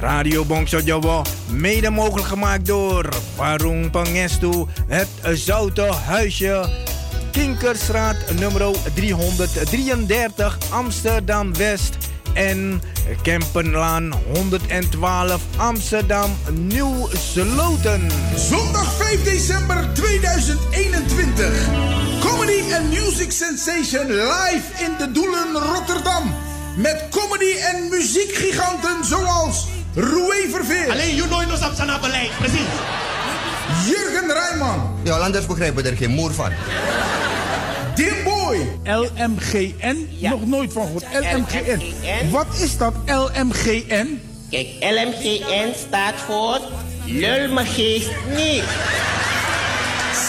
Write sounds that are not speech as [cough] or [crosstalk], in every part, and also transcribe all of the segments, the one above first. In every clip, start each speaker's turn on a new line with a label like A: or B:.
A: Radio Bongso Jawa, mede mogelijk gemaakt door Warung Pangestu, het Zoute Huisje, Kinkerstraat nummer 333 Amsterdam West en Kempenlaan 112 Amsterdam Nieuw Sloten.
B: Zondag 5 december 2021. Comedy and Music Sensation live in de Doelen Rotterdam. Met comedy en muziekgiganten zoals Roué Verveer.
C: Alleen you know nos op beleid, precies.
B: Jurgen Rijman.
D: Ja, anders begrijpen we er geen moer van.
B: Dimboy.
E: LMGN? Nog nooit van gehoord. LMGN. Wat is dat LMGN?
F: Kijk, LMGN staat voor Lul me geest niet.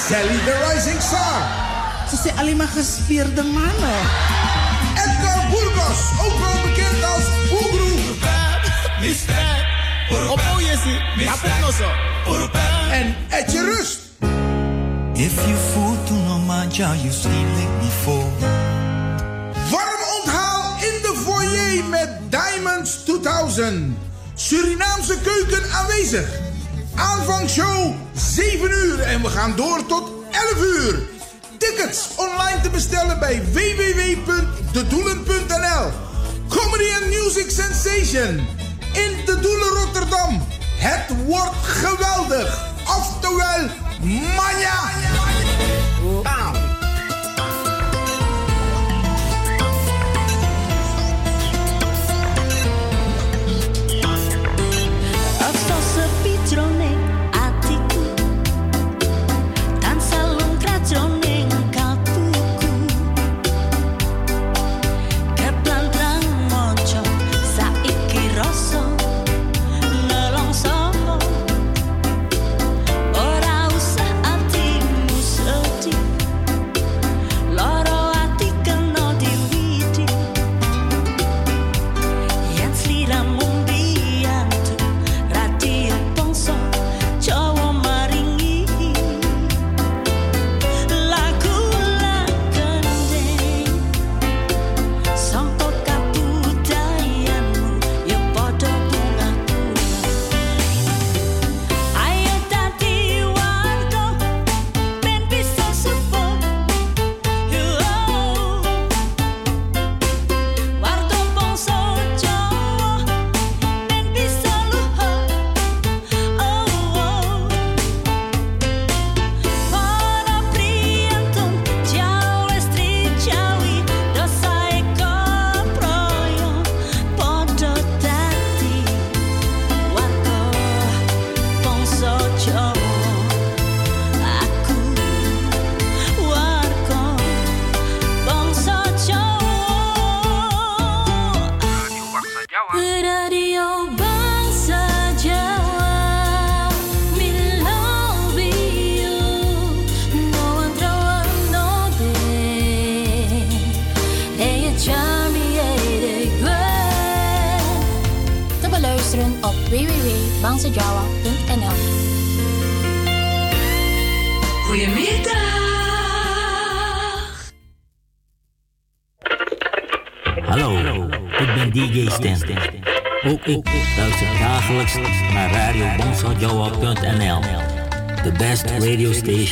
B: Sally the Rising Star.
G: Ze zijn alleen maar gespierde mannen.
B: Edgar Burgos, ook wel bekend als Oegru. En Etje Rust.
H: If you no you before.
B: Warm onthaal in de foyer met Diamonds 2000. Surinaamse keuken aanwezig. Aanvangshow 7 uur en we gaan door tot 11 uur. Tickets online te bestellen bij www.dedoelen.nl. Comedy and Music Sensation in de Rotterdam. Het wordt geweldig. Oftewel, manja.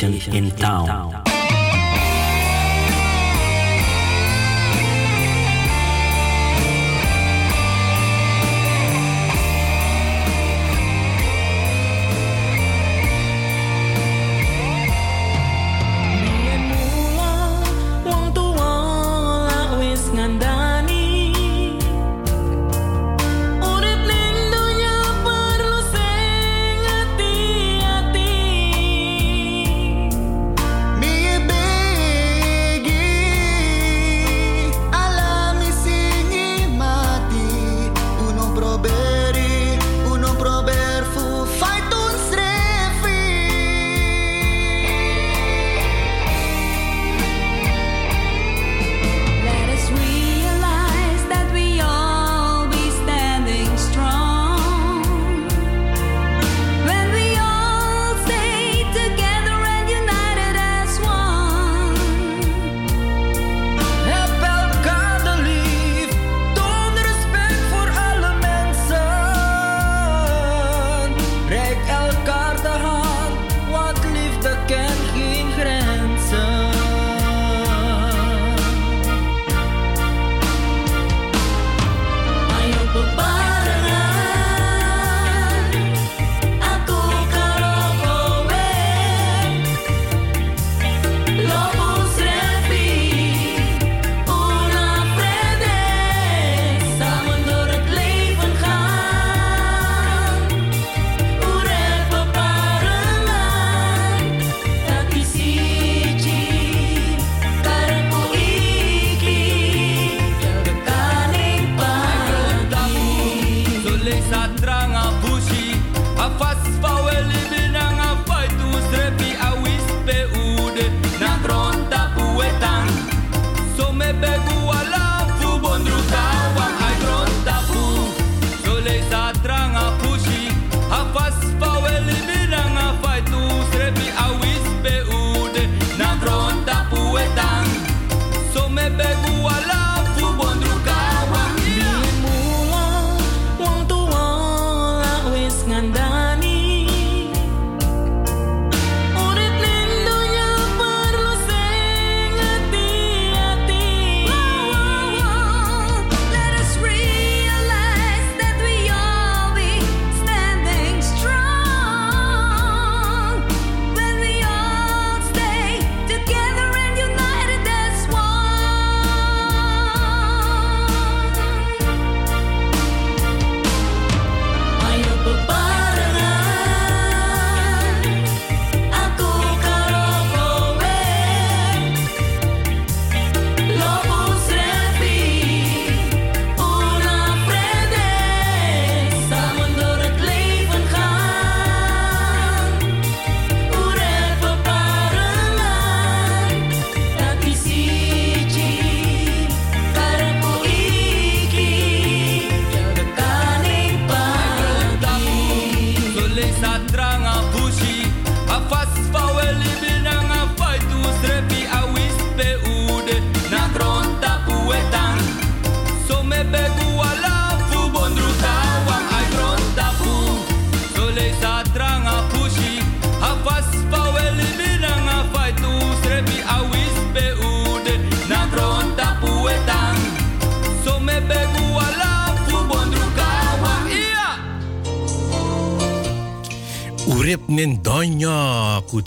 I: Station in town.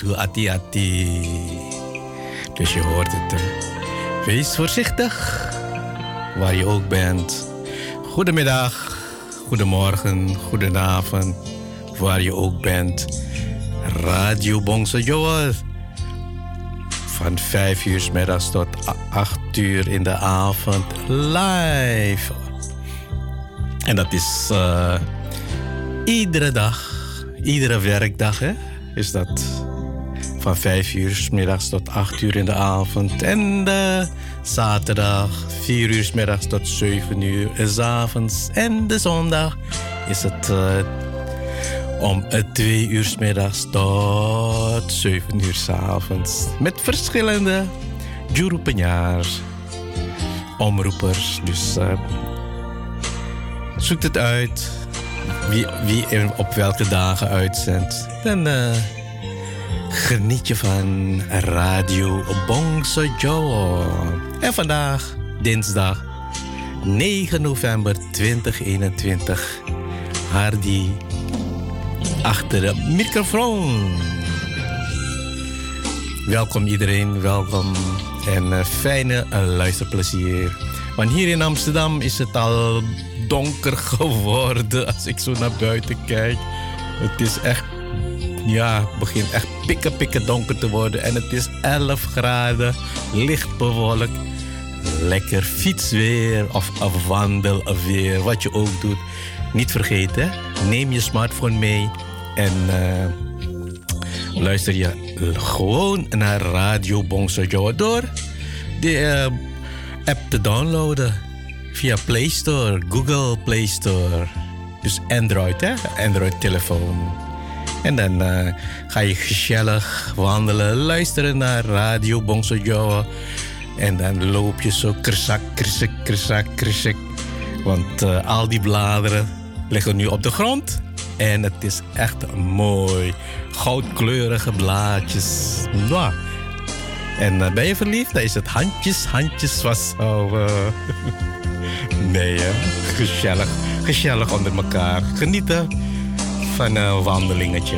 J: Kutu ati ati. Dus je hoort het. Wees voorzichtig. Waar je ook bent. Goedemiddag, goedemorgen, goedenavond. Waar je ook bent. Radio Bongso Joel. Van 5 uur middags tot 8 uur in de avond live. En dat is eh, iedere dag, iedere werkdag, hè? Is dat van 5 uur 's middags tot 8 uur in de avond. En de zaterdag 4 uur 's middags tot 7 uur s avonds. En de zondag is het eh, om 2 uur 's middags tot 7 uur 's avonds. Met verschillende Juru Penjaars, omroepers. Dus eh, zoek het uit. Wie, wie op welke dagen uitzendt. Dan eh, geniet je van Radio Bongso Joe. En vandaag, dinsdag 9 november 2021. Hardy achter de microfoon. Welkom iedereen, welkom en eh, fijne eh, luisterplezier. Want hier in Amsterdam is het al donker [laughs] geworden als ik zo naar buiten kijk. Het is echt, ja, het begint echt pikken pikken donker te worden. En het is 11 graden, licht bewolkt. Lekker fietsweer of, of wandelweer, wat je ook doet. Niet vergeten, neem je smartphone mee en eh, luister je gewoon naar Radio Bongso door de eh, app te downloaden via Play Store, Google Play Store. Dus Android, hè? Android-telefoon. En dan eh, ga je gezellig wandelen, luisteren naar Radio Bongso Joa. En dan loop je zo kersak, kersak, kersak, kersak. Want eh, al die bladeren liggen nu op de grond. En het is echt mooi. Goudkleurige blaadjes. En eh, ben je verliefd? Dan is het handjes, handjes vasthouden. [laughs] nee? Gezellig. Gezellig onder elkaar. Genieten van een wandelingetje.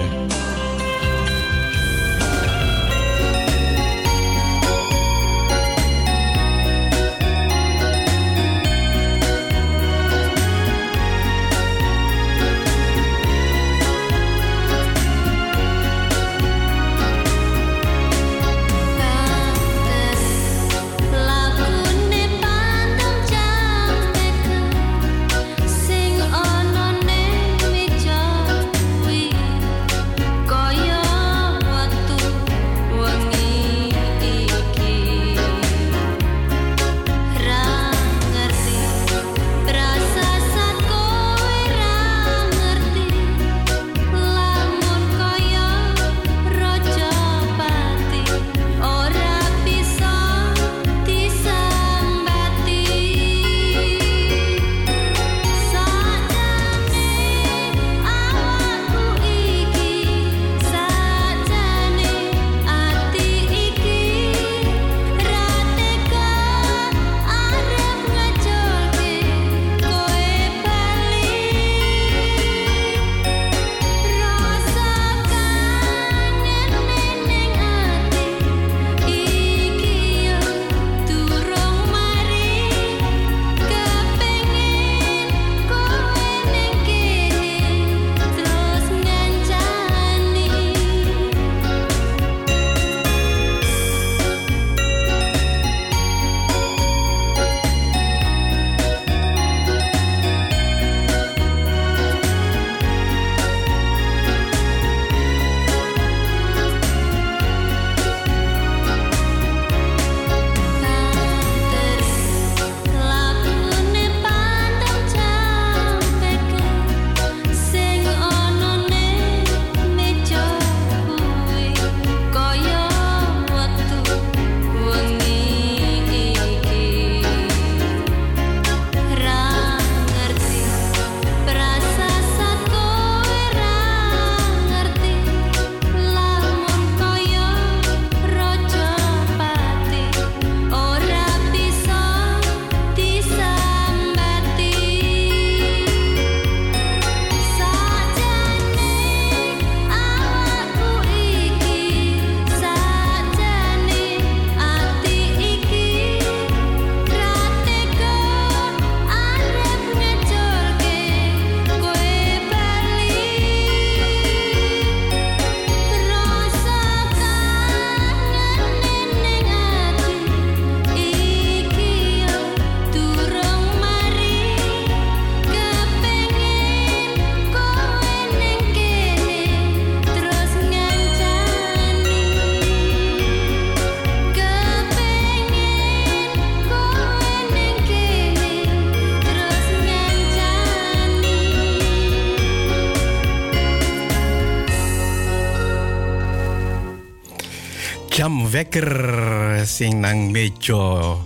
B: Wekker sing nang mejo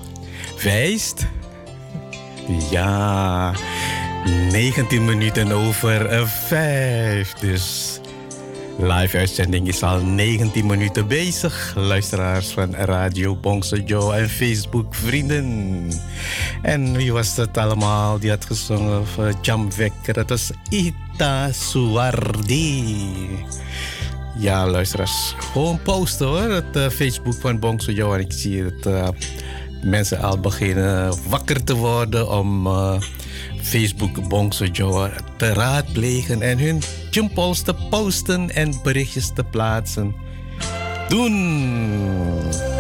B: Wijst. Ja, 19 minuten over 5. Dus live uitzending is al 19 minuten bezig. Luisteraars van Radio Bongso Joe en Facebook vrienden. En wie was dat allemaal die had gezongen voor Jam Wekker? Dat was Ita Suwardi. Ja, luisteraars, gewoon posten hoor. Het uh, Facebook van Bongso. En ik zie dat uh, mensen al beginnen wakker te worden om uh, Facebook Bongso Joe te raadplegen en hun jumpals te posten en berichtjes te plaatsen. Doen!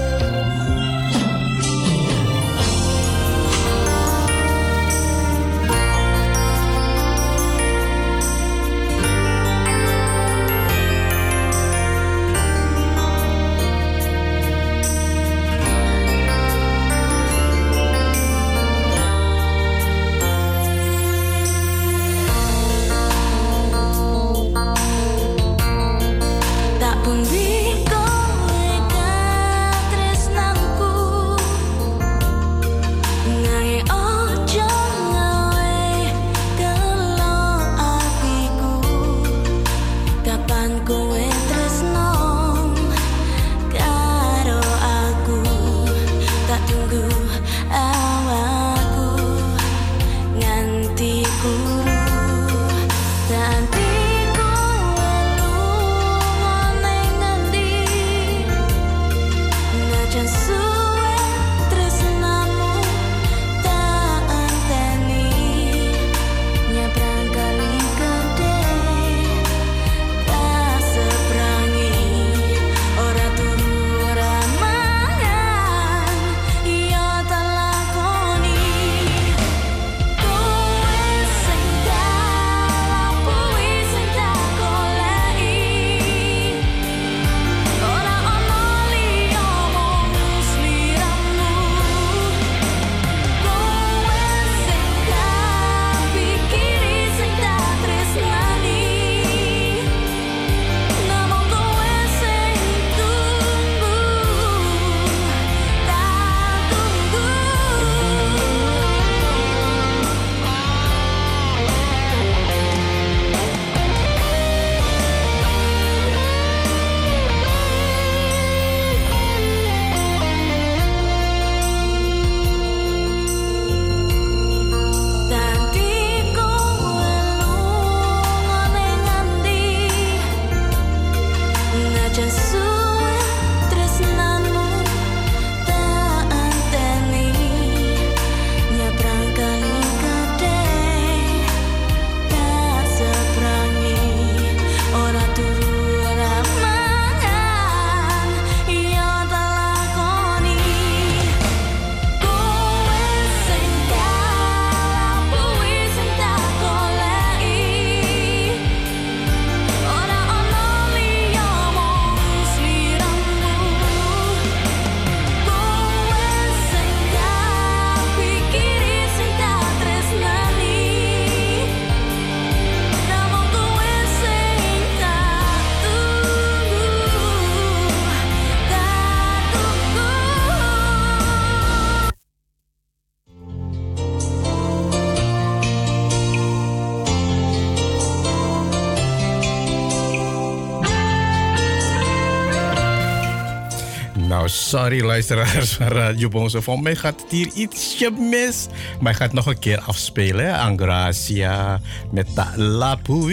B: Sorry luisteraars van Radio Bonzo. Voor mij gaat het hier ietsje mis. Maar ik ga het nog een keer afspelen. Angracia met La Lapui.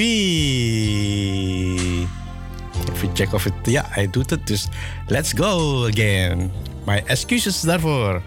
B: Even checken of het... Ja, hij doet het. Dus let's go again. Mijn excuses daarvoor.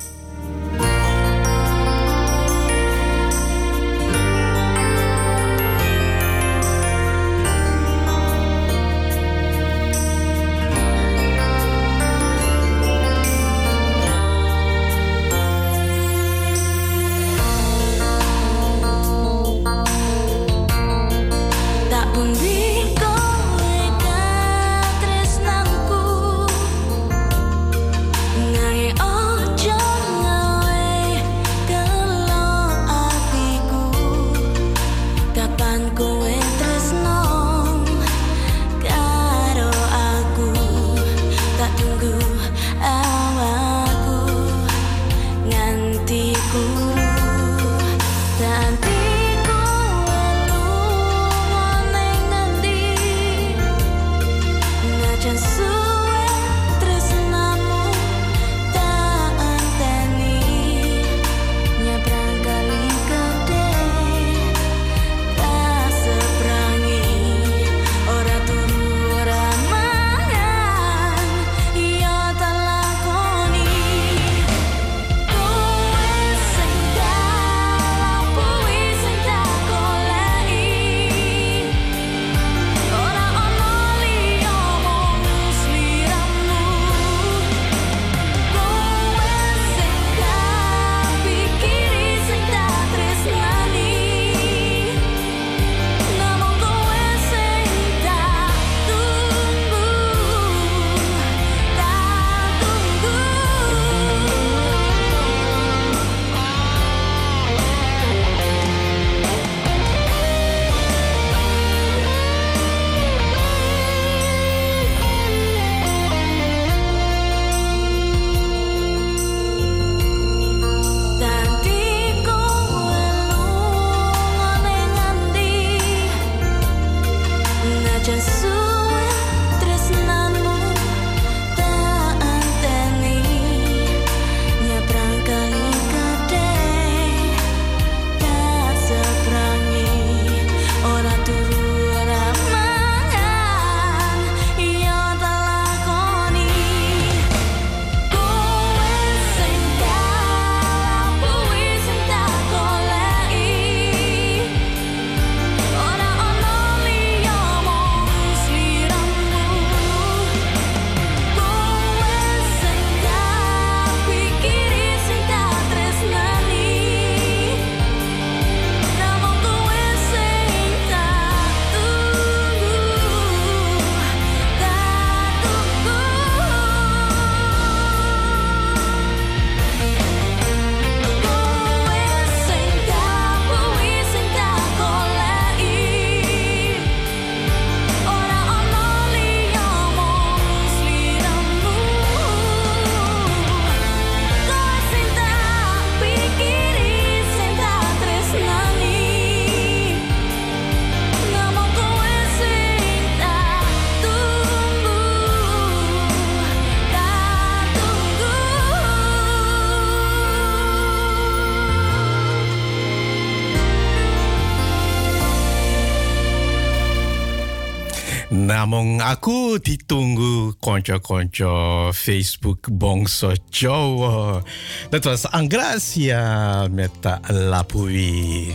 J: Namong aku ditunggu konco-konco Facebook Bongso Jawa. Dat was Angracia met Lapui.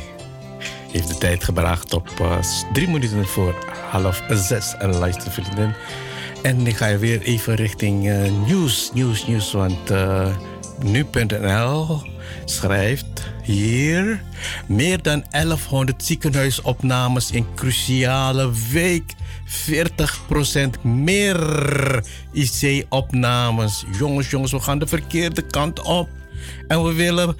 J: Heeft de tijd gebracht op uh, drie minuten voor half zes, uh, luistervrienden. En ik ga weer even richting uh, nieuws, nieuws, nieuws. Want uh, nu.nl schrijft hier... meer dan 1100 ziekenhuisopnames in cruciale week. 40% meer IC-opnames. Jongens, jongens, we gaan de verkeerde kant op. En we willen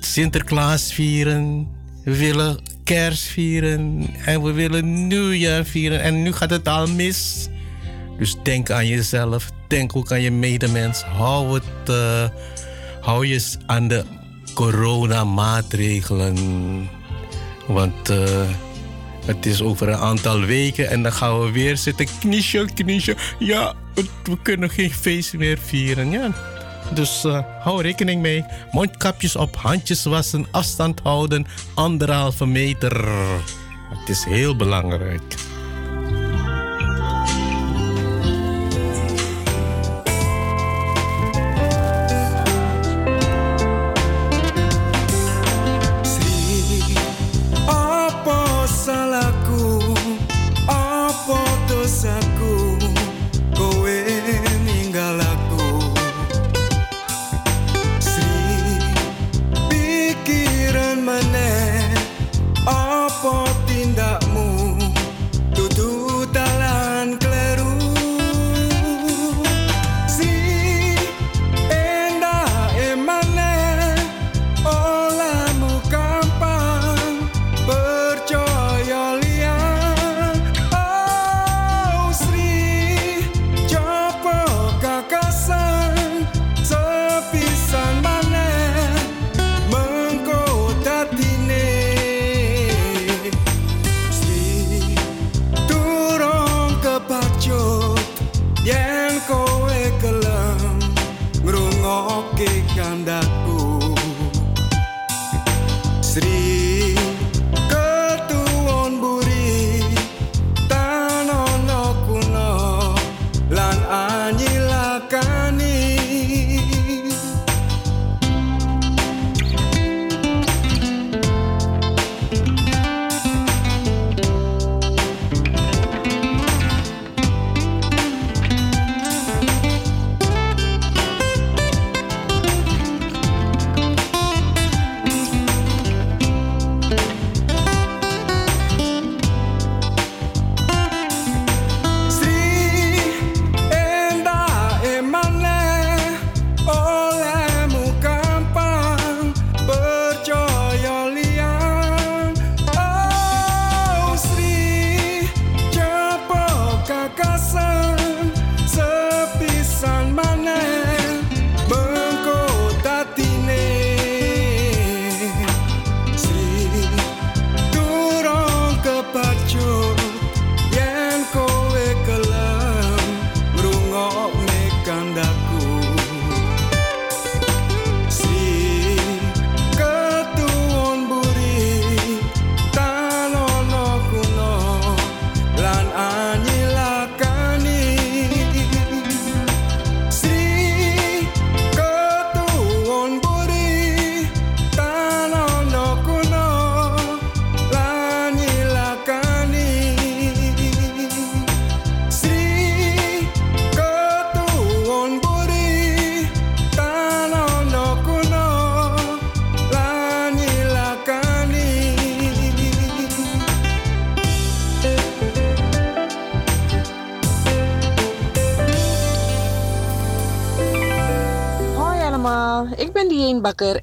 J: Sinterklaas vieren. We willen kerst vieren. En we willen nieuwjaar vieren. En nu gaat het al mis. Dus denk aan jezelf. Denk ook aan je medemens. Hou, het, uh, hou je aan de coronamaatregelen. Want uh, het is over een aantal weken en dan gaan we weer zitten kniesje, kniesje. Ja, we kunnen geen feest meer vieren. Ja. Dus uh, hou rekening mee. Mondkapjes op, handjes wassen, afstand houden, anderhalve meter. Het is heel belangrijk.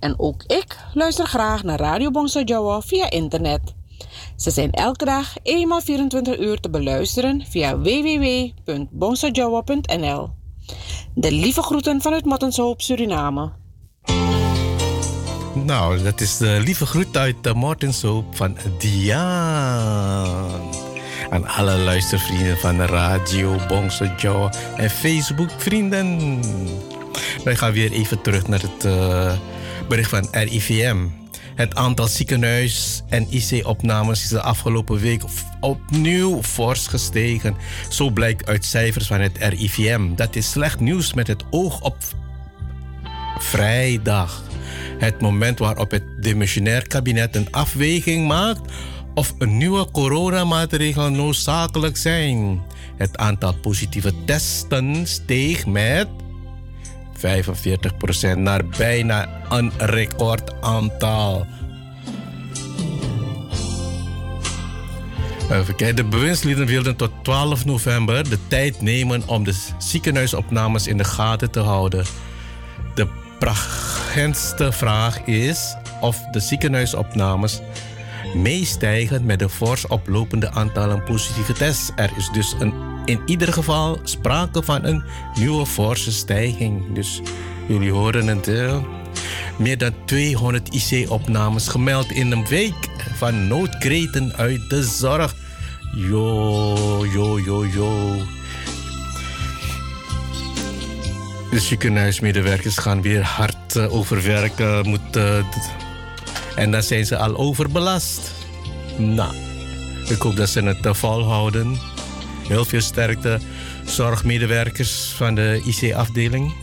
K: En ook ik luister graag naar Radio Bongso Jawa via internet. Ze zijn elke dag eenmaal 24 uur te beluisteren via www.bongsojawa.nl. De lieve groeten vanuit Mattenshoop, Suriname.
J: Nou, dat is de lieve groet uit de Mortenshoop van Diaan. Aan alle luistervrienden van radio, Bongso Joe en Facebook vrienden. Wij gaan weer even terug naar het eh, bericht van RIVM. Het aantal ziekenhuis- en IC-opnames is de afgelopen week opnieuw fors gestegen. Zo blijkt uit cijfers van het RIVM. Dat is slecht nieuws met het oog op vrijdag. Het moment waarop het demissionair kabinet een afweging maakt of een nieuwe coronamaatregelen noodzakelijk zijn. Het aantal positieve testen steeg met 45% naar bijna een recordaantal. Even kijken. De bewindslieden wilden tot 12 november de tijd nemen om de ziekenhuisopnames in de gaten te houden. De prachtste vraag is of de ziekenhuisopnames meestijgen met de fors oplopende aantallen positieve tests. Er is dus een, in ieder geval sprake van een nieuwe forse stijging. Dus jullie horen het. hè? Meer dan 200 IC-opnames gemeld in een week van noodkreten uit de zorg. Jo, jo, jo, jo. De ziekenhuismedewerkers gaan weer hard eh, overwerken. Moet, eh, en dan zijn ze al overbelast. Nou, ik hoop dat ze het uh, volhouden. Heel veel sterkte, zorgmedewerkers van de IC-afdeling.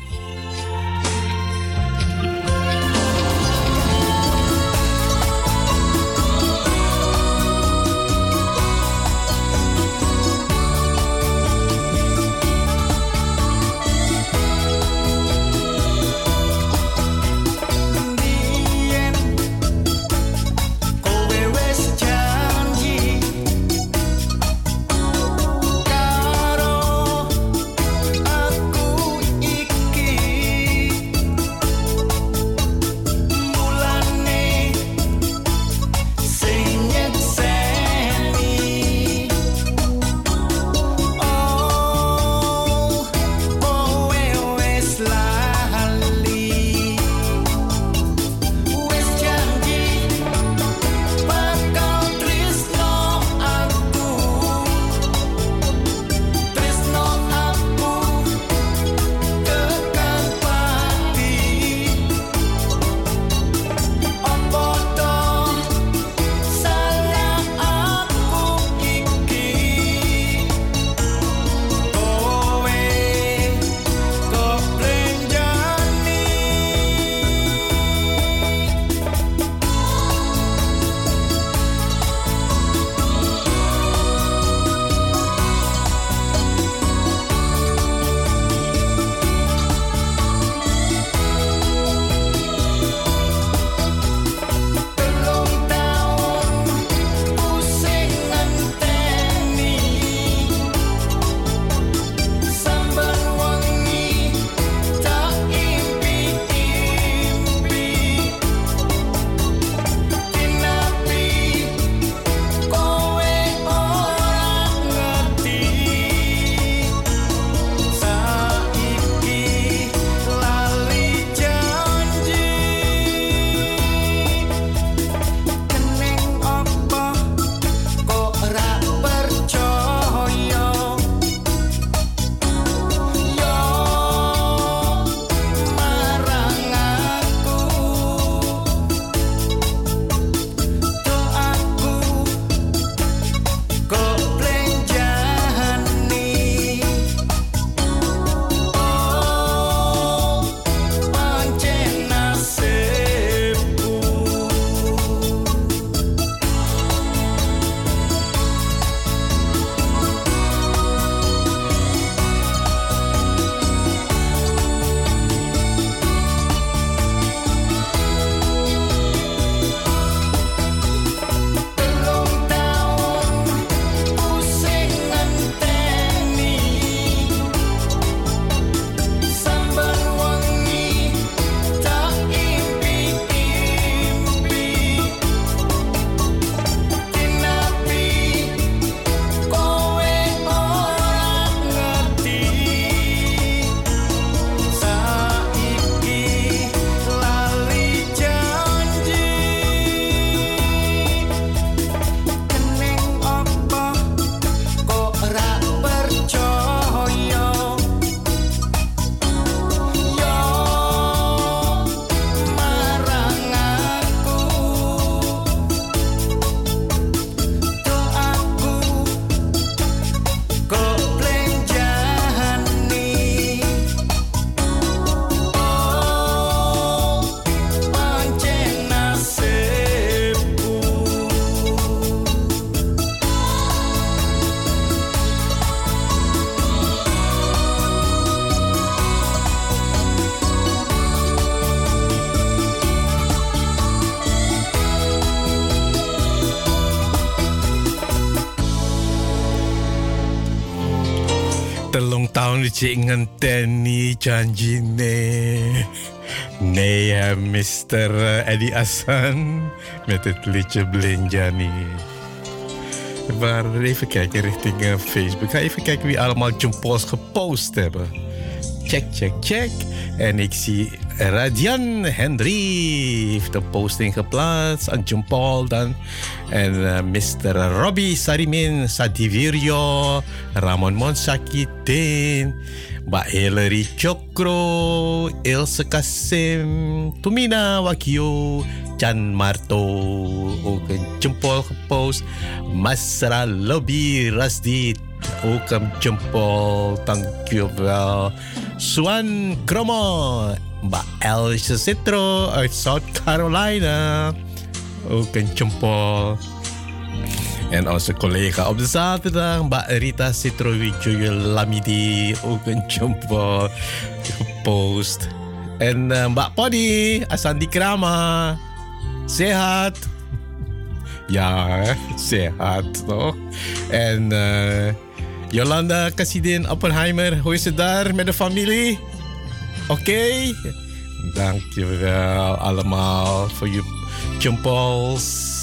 J: Ronnie Tenny janji nee. Hè, Mr. Eddie Assan met het liedje Blinjani. Maar even kijken richting eh, Facebook. Ga even kijken wie allemaal Pauls gepost hebben. Check, check, check. En ik zie Radian Henry heeft een posting geplaatst aan John Paul dan. En eh, Mr. Robbie Sarimin Sadivirio, Ramon Monsakitin, Mbak Hillary Chokro, Ilse Kasim, Tumina Wakio, Chan Marto, ook een jempol gepost. Masra Lobby Rasdi, ook een jempol, dankjewel. Swan Kromo, Mbak Elise Citro uit South Carolina, ook een jempol. En onze collega op de zaterdag, Mbak Rita Citrowijoyo Lamidi, ook een jumbo gepost. En uh, Mbak Podi, Asandi Krama, sehat. Ja, sehat toch? En uh, Jolanda Kassidin Oppenheimer, hoe is het daar met de familie? Oké? Dankjewel allemaal voor je
L: jump
J: balls.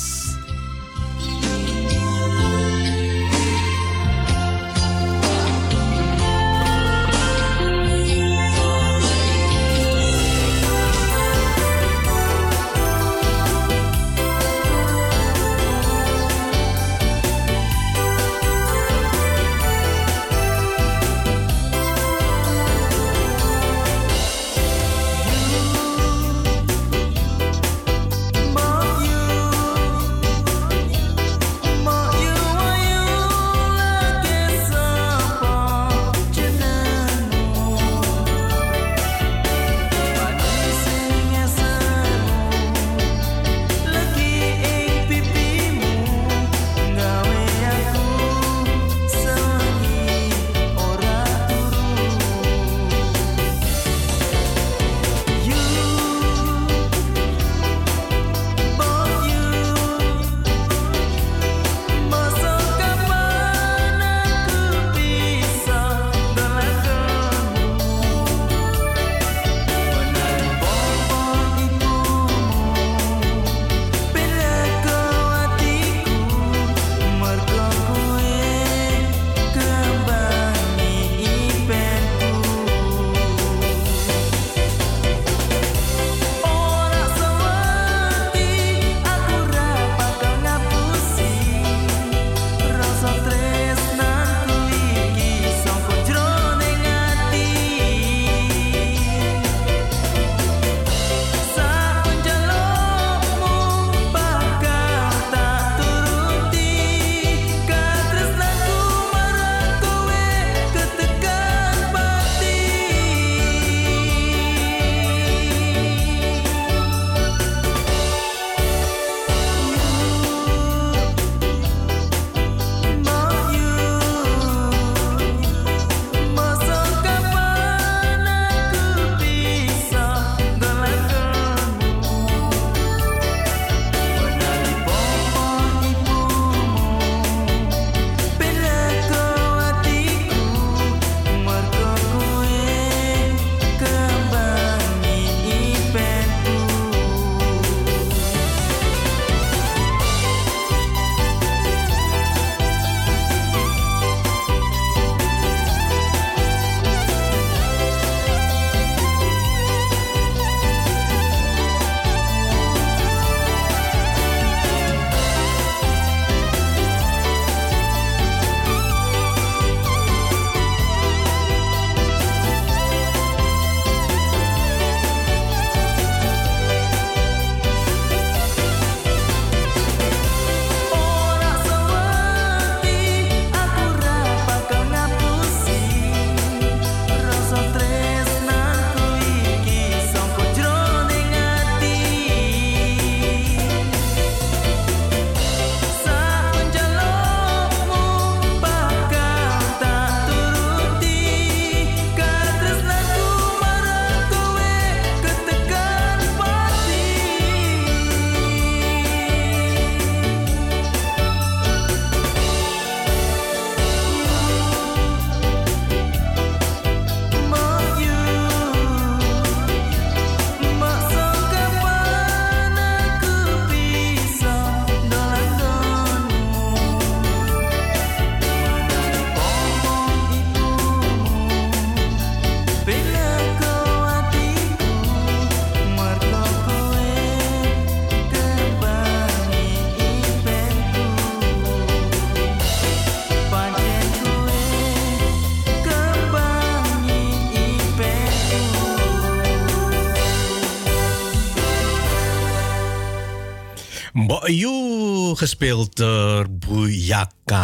J: Gespeeld door Buyaka.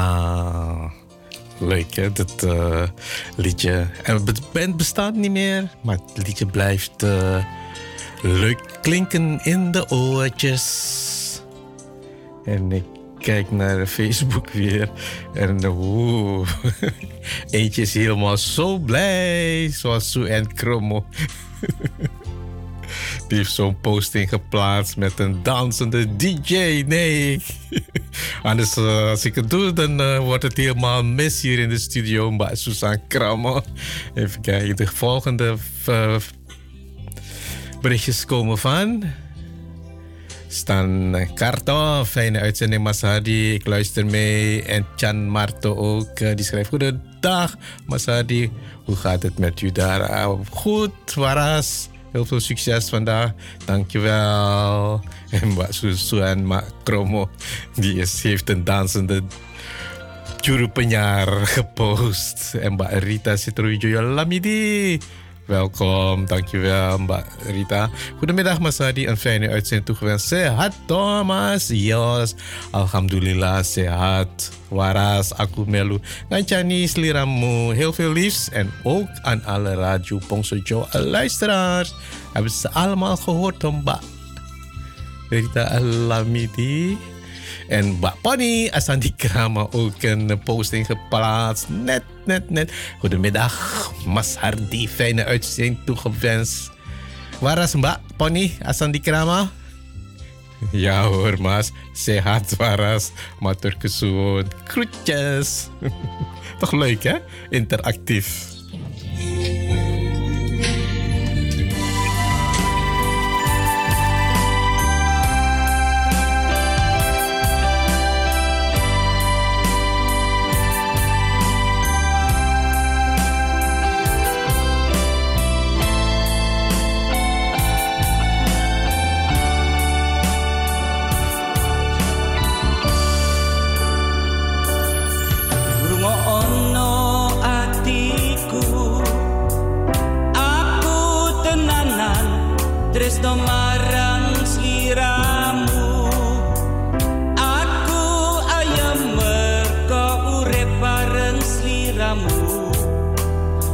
J: Leuk hè, dat eh, liedje. En de band bestaat niet meer, maar het liedje blijft eh, leuk klinken in de oortjes. En ik kijk naar Facebook weer en oeh, [laughs] eentje is helemaal zo blij, zoals Sue en Kromo. [laughs] Heeft zo'n posting geplaatst met een dansende DJ. Nee. [laughs] Anders, eh, als ik het doe, dan eh, wordt het helemaal mis hier in de studio bij Susan Kramer. Even kijken, de volgende eh, berichtjes komen van. Stan Karto, fijne uitzending Masadi. Ik luister mee. En Chan Marto ook. Die schrijft: Goedendag Masadi. Hoe gaat het met u daar? Ah, goed, Waras. Heel veel succes vandaag. Dankjewel. En Mak Kromo. Die is, heeft een dansende Juru Penyaar gepost. En Mbak Rita Citrowijoyo Lamidi. Welkom, dankjewel Mbak Rita. Goedemiddag Mas Hadi, een fijne uitzending toegewenst. Sehat Thomas, yes. Alhamdulillah sehat. Waras, aku melu. Ngancani sliramu. Heel veel liefs. En ook aan alle Radio Pongso Joe luisteraars. Hebben ze allemaal gehoord Mbak Rita Alamidi. En Mbak Pony Asandi Krama ook een posting geplaatst. Net, net, net. Goedemiddag, Mas Hardy. Fijne uitzending toegewenst. Waar is Mbak Pony Asandi Krama? Ja hoor, Mas. Sehat waras. Matur. Groetjes. [laughs] Toch leuk, hè? Interactief.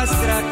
M: tak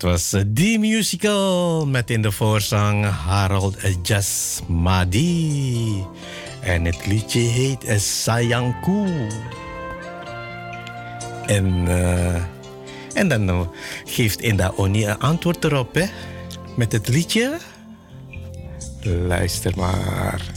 B: Dat was eh, The Musical met in de voorzang Harold Jasmadi. En het liedje heet eh, Sayangku. En, eh, en dan eh, geeft Inda Oni een antwoord erop, hè? Met het liedje. Luister maar.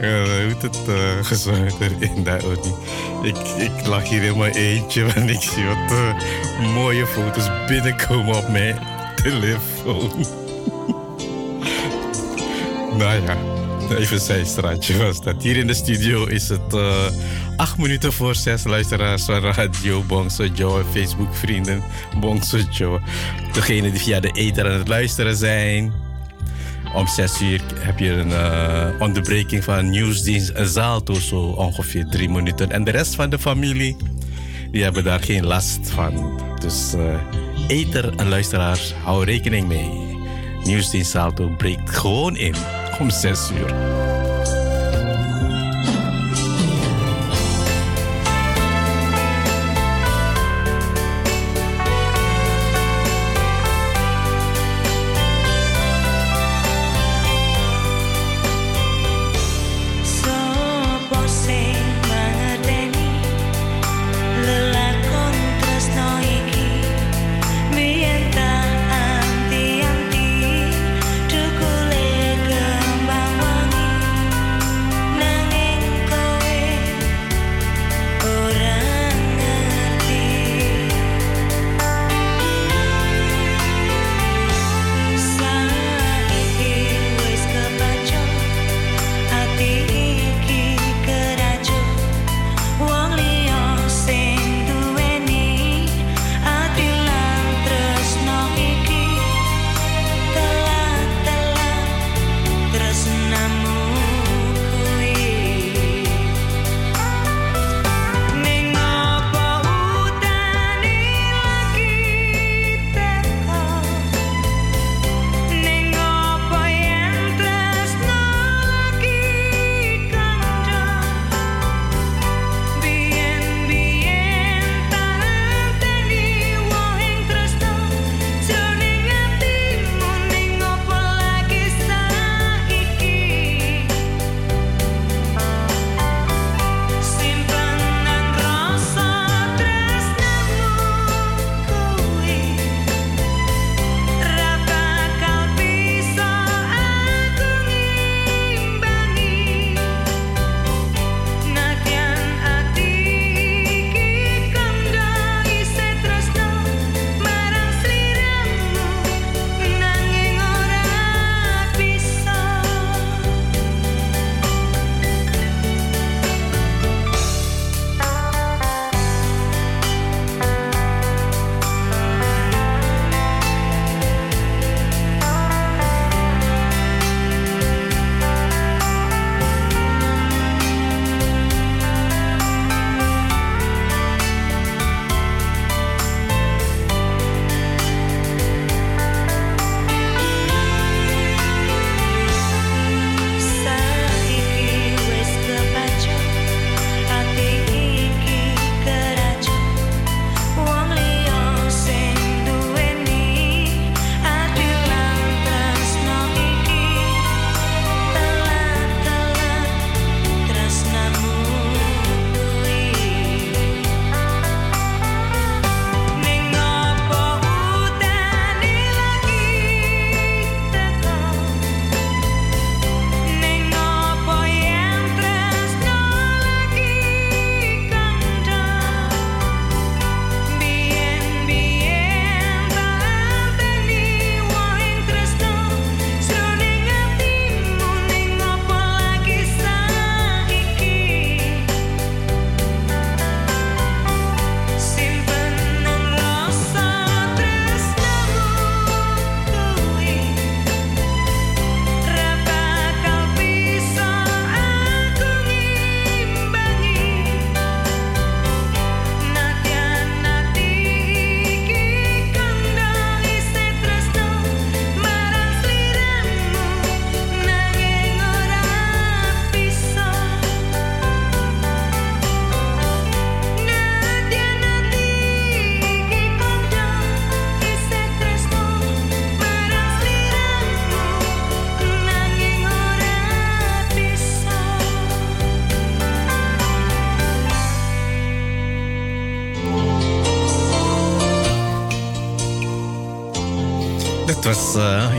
B: Ja, hoe het uh, gezongen in dat ook niet. Ik, ik lag hier in mijn eentje en ik zie wat eh, mooie foto's binnenkomen op mijn telefoon. [laughs] nou ja, even een zijstraatje was dat. Hier in de studio is het eh, acht minuten voor zes luisteraars van Radio Bongso Joe Facebook vrienden Bongso Joe. Degenen die via de ether aan het luisteren zijn. Om 6 uur heb je een eh, onderbreking van nieuwsdienst Zaalto, zo ongeveer drie minuten. En de rest van de familie, die hebben daar geen last van. Dus eh eter en luisteraars, hou rekening mee. Nieuwsdienst Zaalto breekt gewoon in om 6 uur.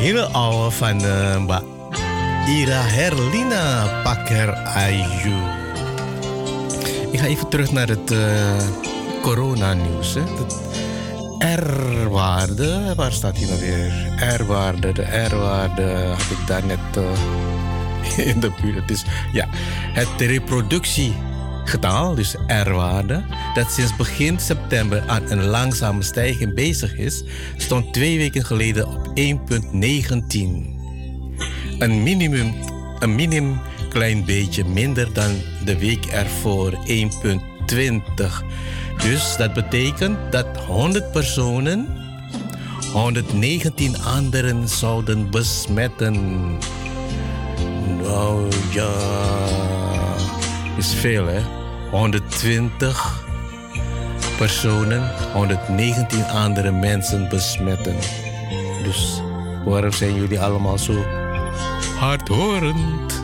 J: Hele oude van uh, Mbak Ira Herlina Pakker Ayu. Ik ga even terug naar het uh, coronanieuws. R-waarde, waar staat hij nou weer? R-waarde, de R-waarde had ik daar net uh, [laughs] in de buurt. Dus ja, het reproductiegetal, dus R-waarde, dat sinds begin september aan een langzame stijging bezig is, stond twee weken geleden 1,19. Een minimum, een minimum klein beetje minder dan de week ervoor, 1,20. Dus dat betekent dat 100 personen 119 anderen zouden besmetten. Nou ja, is veel hè. 120 personen, 119 andere mensen besmetten. Dus waarom zijn jullie allemaal zo hardhorend?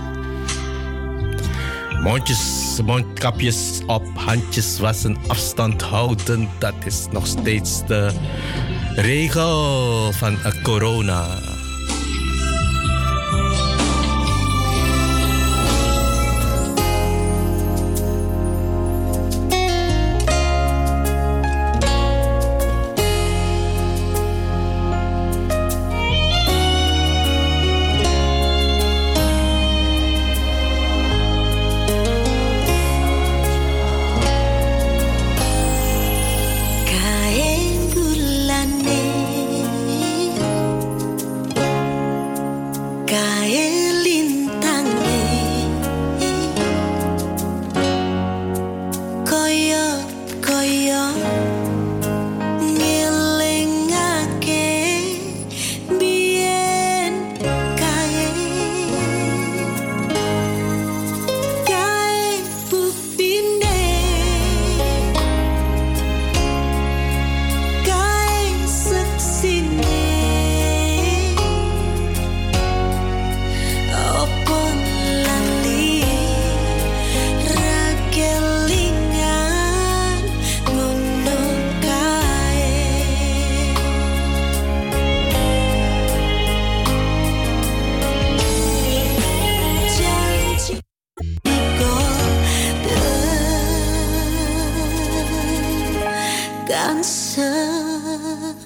J: Mondjes, mondkapjes op, handjes wassen, afstand houden. Dat is nog steeds de regel van corona.
A: Afgestemd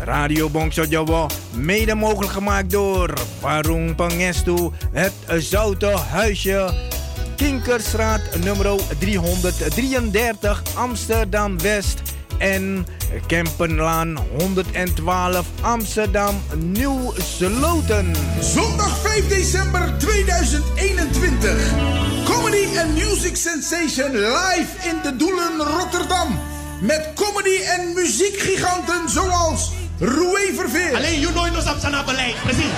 A: Radio Bongso mede mogelijk gemaakt door Warung Pangestu, het Zoute Huisje, Kinkerstraat nummer 333 Amsterdam West en Kempenlaan 112 Amsterdam Nieuw Sloten.
G: Zondag 5 december 2021. Comedy and Music Sensation live in de Doelen Rotterdam
B: Met comedy en muziekgiganten zoals Roué Verveer.
C: Alleen you know nos op zijn beleid, precies.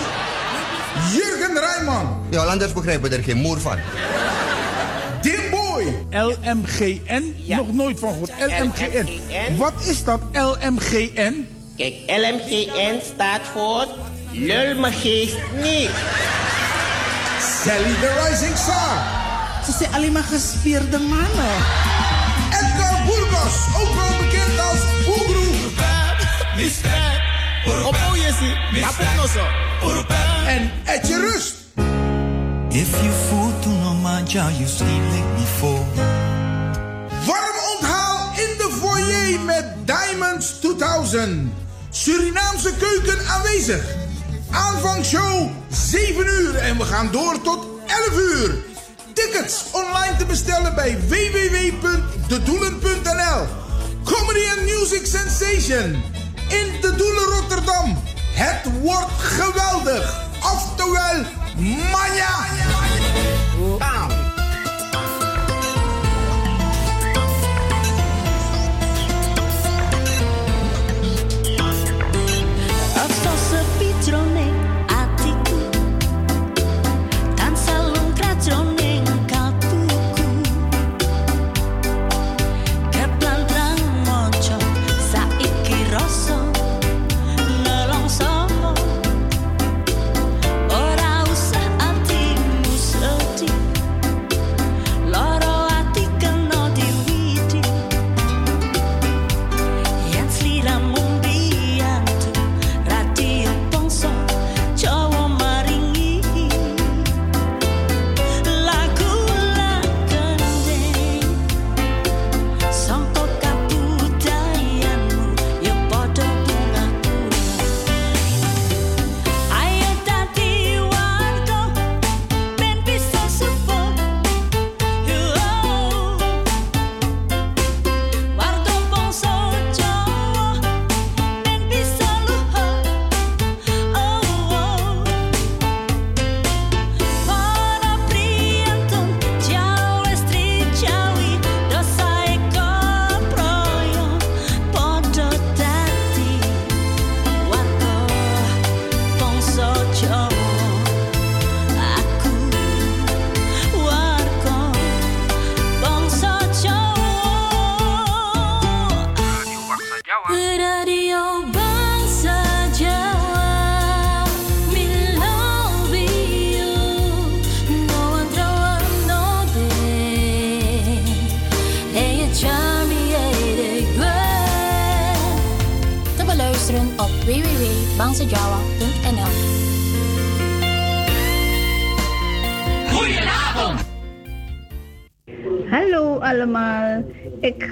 B: Jurgen Rijman.
D: Ja, anders begrijpen we er geen moer van.
B: Dimboy.
E: LMGN? Nog nooit van gehoord. LMGN. Wat is dat LMGN?
F: Kijk, LMGN staat voor Lul me geest niet.
B: Sally the Rising Star.
N: Ze zijn alleen maar gespierde mannen.
B: Edgar Burgos, ook wel bekend als Boegroe. En Etje Rust.
H: If you fool to no manja, you still make me fall.
B: Warm onthaal in de foyer met Diamonds 2000. Surinaamse keuken aanwezig. Aanvangshow 7 uur en we gaan door tot 11 uur. Tickets online te bestellen bij www.dedoelen.nl. Comedy and Music Sensation in De Doelen Rotterdam. Het wordt geweldig. Oftewel, manja. Bam.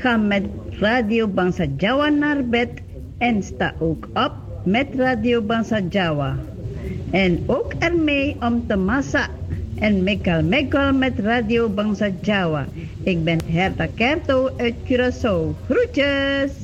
O: Ga met Radio Bangsa Jawa naar bed en sta ook op met Radio Bangsa Jawa. En ook ermee om te massa en mekal mekal met Radio Bangsa Jawa. Ik ben Herta Kerto uit Curaçao. Groetjes!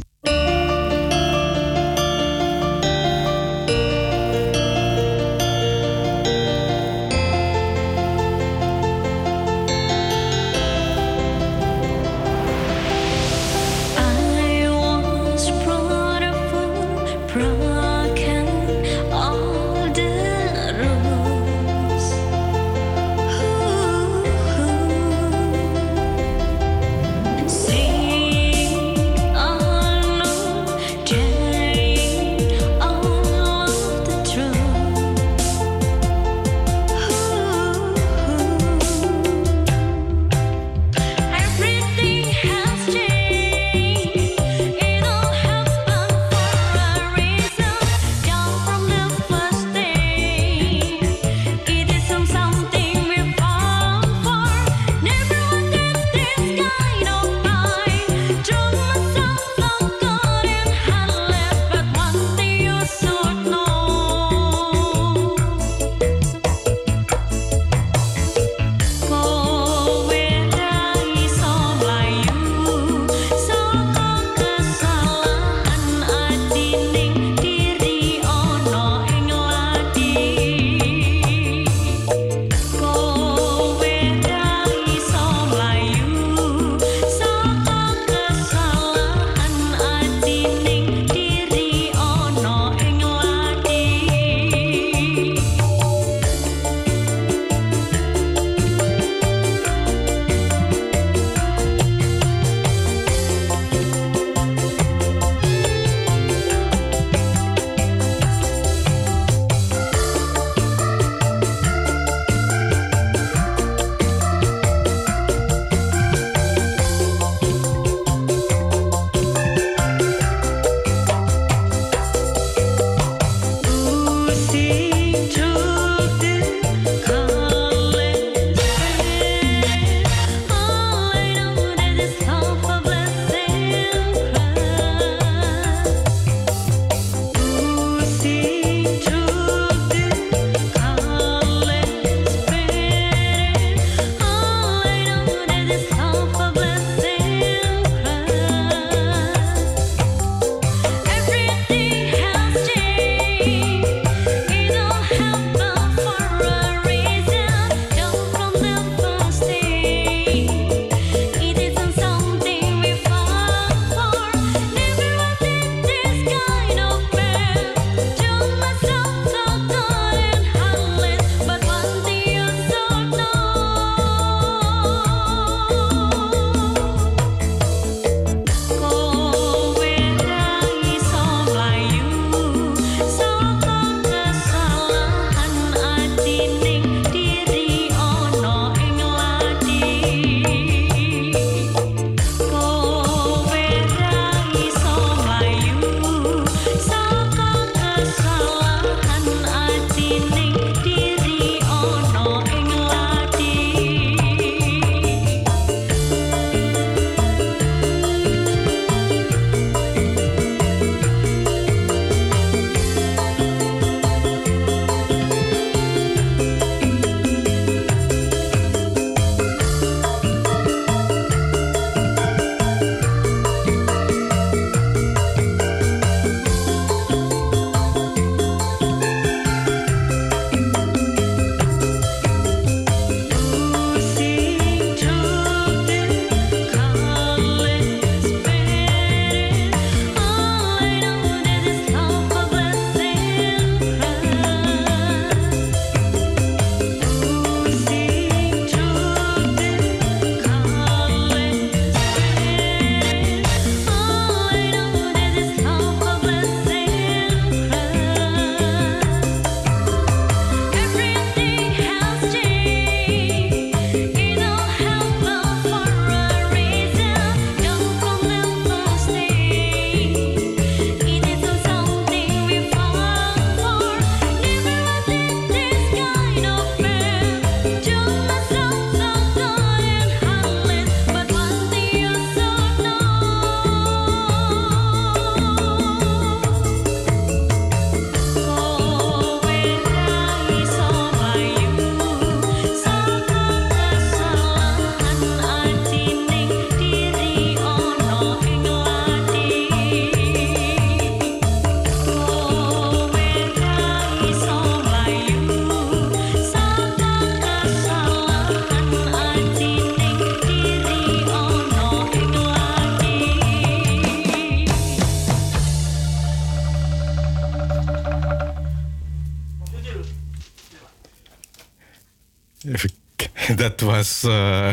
P: Eh,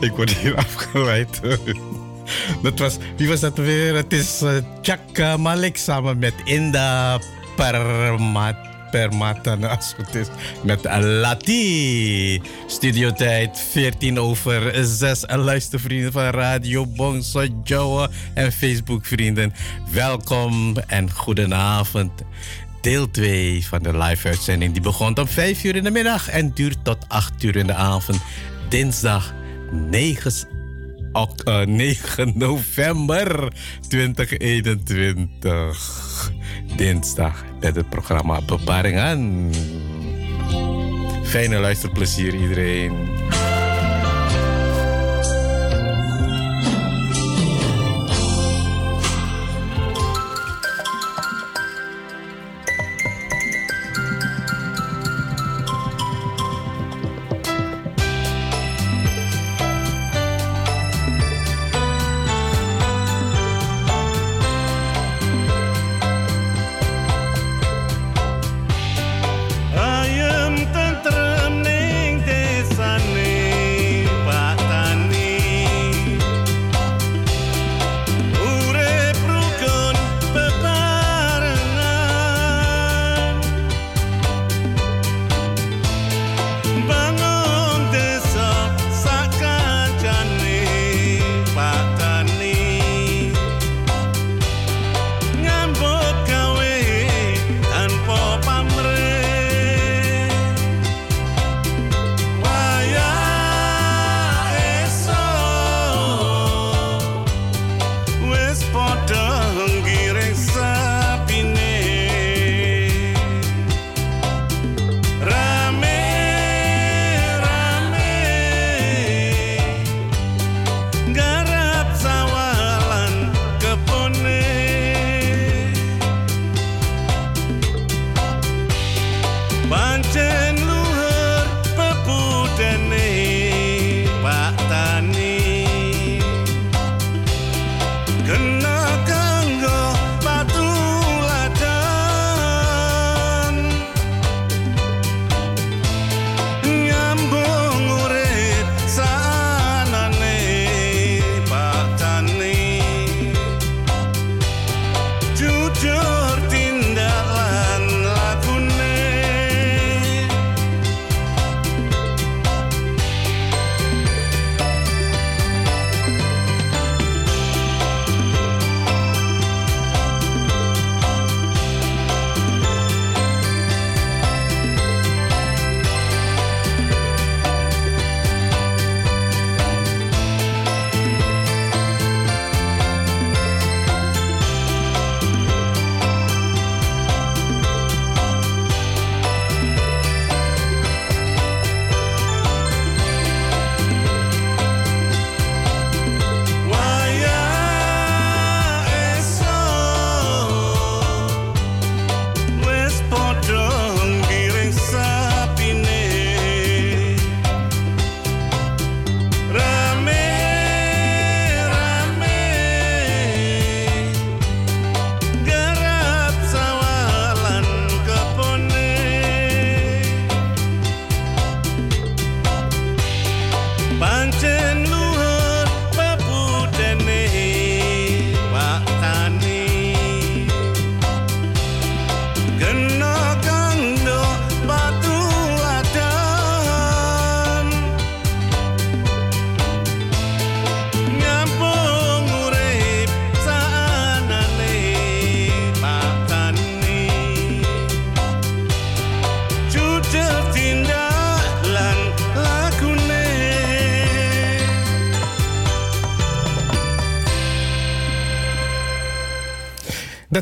P: [laughs] ik word hier afgeleid. dat was. Wie was dat weer? Het is eh, Chaka Malik samen met Inda Permat. Permata, nou, [laughs] als het is, met Lati. Studiotijd 14 over 6. En luistervrienden van Radio Bongso Joa en Facebook-vrienden. Welkom en goedenavond. Deel 2 van de live-uitzending die begon om 5 uur in de middag en duurt tot 8 uur in de avond. Dinsdag 9, ok- eh, 9 november 2021. Dinsdag met het programma Beparingen. Fijne luisterplezier iedereen.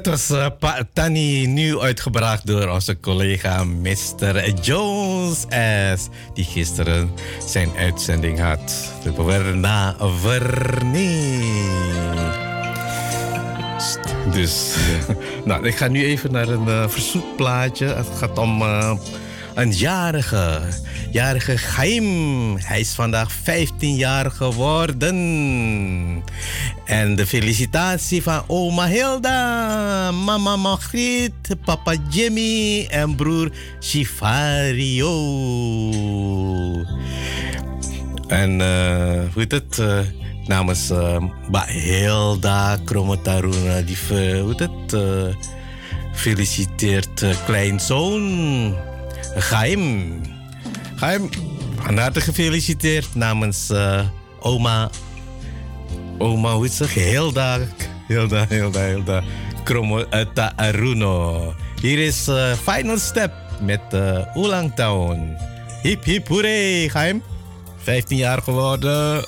P: Dat was eh, Pa Tani, nu uitgebracht door onze collega Mr. Jones S. Die gisteren zijn uitzending had. De Verna. Dus, [laughs] nou, ik ga nu even naar een eh, verzoekplaatje. Het gaat om eh,
J: een jarige. Jarige Chaim. Hij is vandaag 15 jaar geworden. En de felicitatie van oma Hilda, mama Margriet, papa Jimmy en broer Shifario. En eh, hoe heet het? eh, namens eh Mbak Hilda Kromotaruna, die ver- hoe heet het? eh, feliciteert kleinzoon Gaim. Gaim, van harte gefeliciteerd namens oma. Oma, hoe is het? Hilda. Hilda, Hilda, Hilda. Kromo eh, Taruno. Hier is eh, Final Step met uh, Oelang Town. Hip hip Gaim. 15 jaar geworden.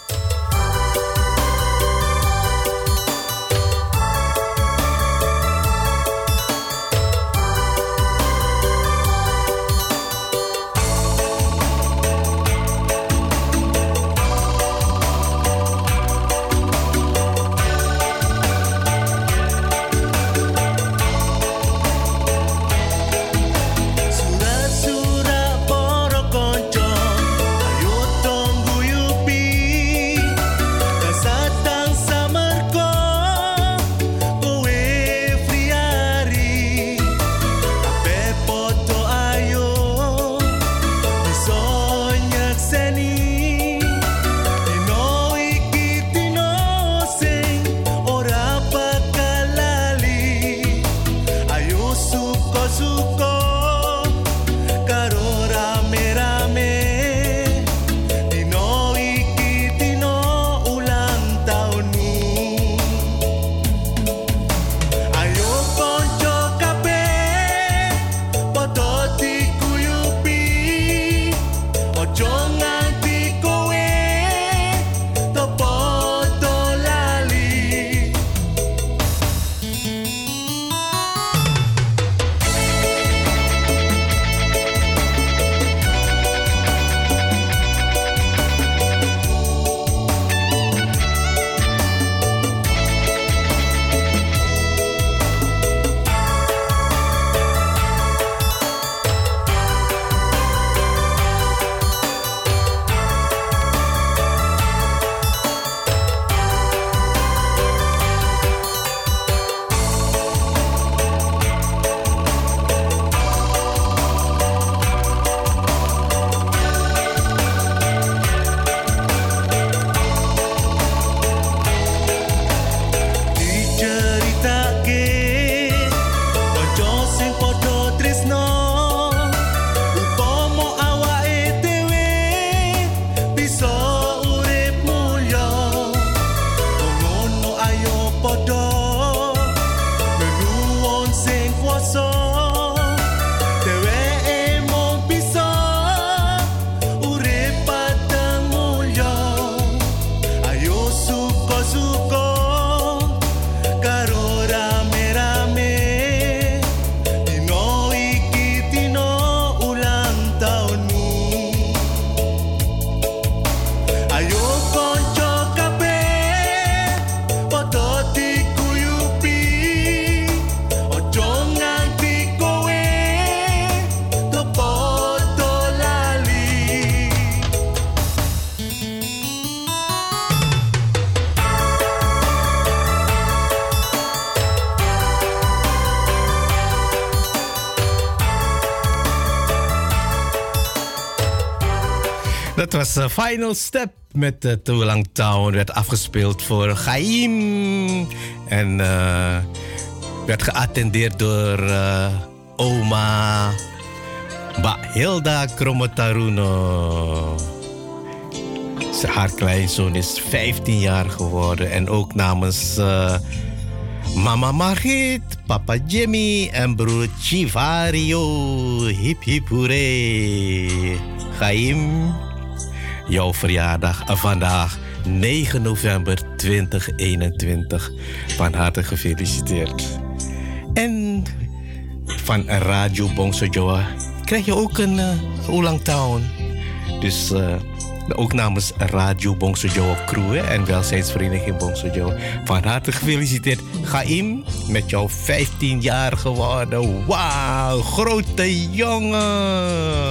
J: Was uh, Final Step met uh, Too Lang Town. Werd afgespeeld voor Chaim. En eh, werd geattendeerd door eh, oma Ba Hilda Kromotaruno. Haar kleinzoon is 15 jaar geworden. En ook namens eh, mama Margit, papa Jimmy en broer Chivario. Hip hip hoeré. Chaim, jouw verjaardag eh, vandaag 9 november 2021. Van harte gefeliciteerd. En van Radio Bongso Joa krijg je ook een uh, Town. Dus uh, ook namens Radio Bongso Joa crew en welzijnsvereniging Bongso Joa. Van harte gefeliciteerd. Gaim, met jouw 15 jaar geworden. Wauw, grote jongen.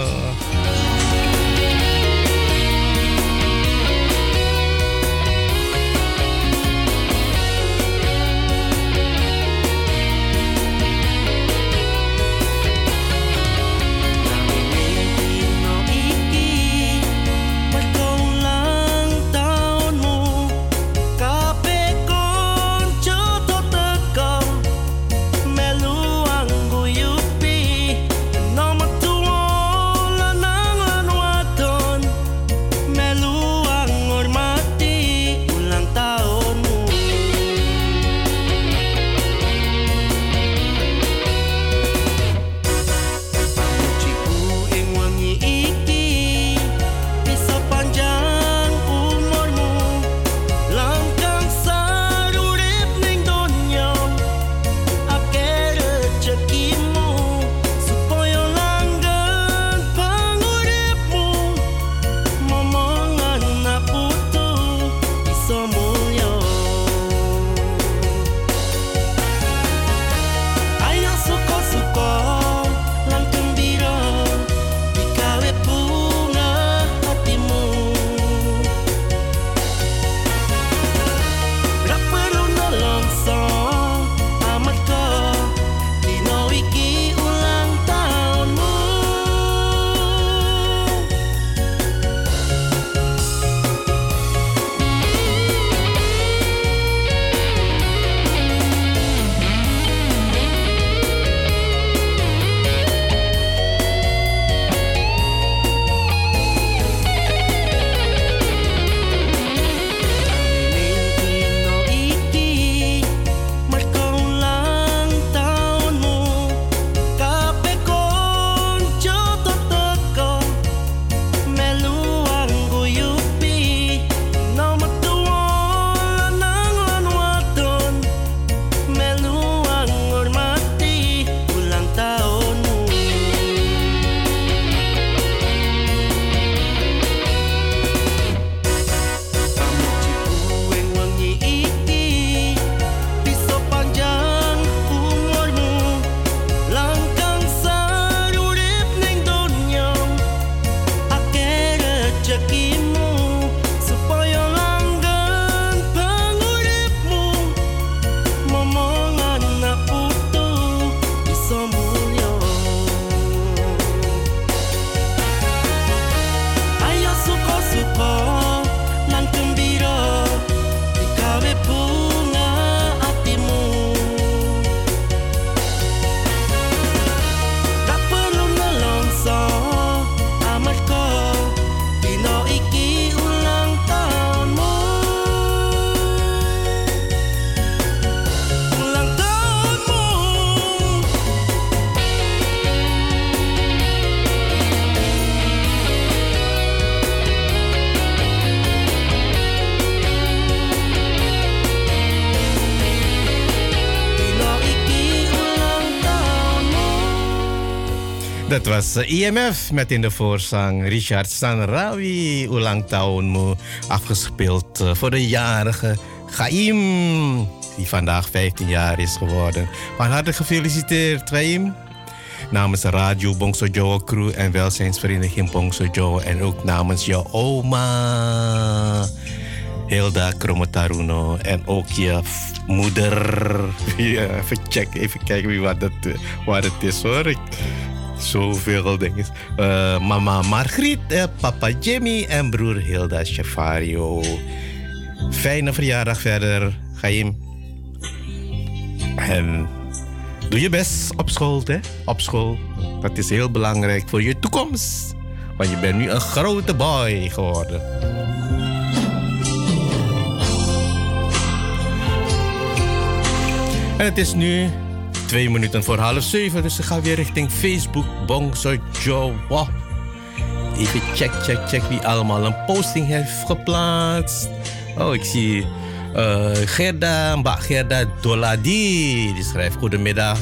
J: Dat was IMF met in de voorzang Richard Sanrawi. Ulang tahunmu afgespeeld eh, voor de jarige Gaim. Die vandaag 15 jaar is geworden. Van harte gefeliciteerd, Gaim. Namens Radio Bongso Joe crew en welzijnsvereniging Bongso Joe. En ook namens jouw oma. Hilda Kromotaruno. En ook je moeder. [laughs] Even checken, even kijken wie wat, het, wat het is hoor. Ik, zoveel dingen. Uh, mama Margriet, eh, papa Jimmy en broer Hilda Chefario. Fijne verjaardag verder, Gaim. En doe je best op school, hè? Op school. Dat is heel belangrijk voor je toekomst. Want je bent nu een grote boy geworden. En het is nu twee minuten voor half zeven, dus ik ga weer richting Facebook Bongso Joe. Even check, check, check wie allemaal een posting heeft geplaatst. Oh, ik zie uh, Gerda, Mbak Gerda Doladi. Die schrijft goedemiddag.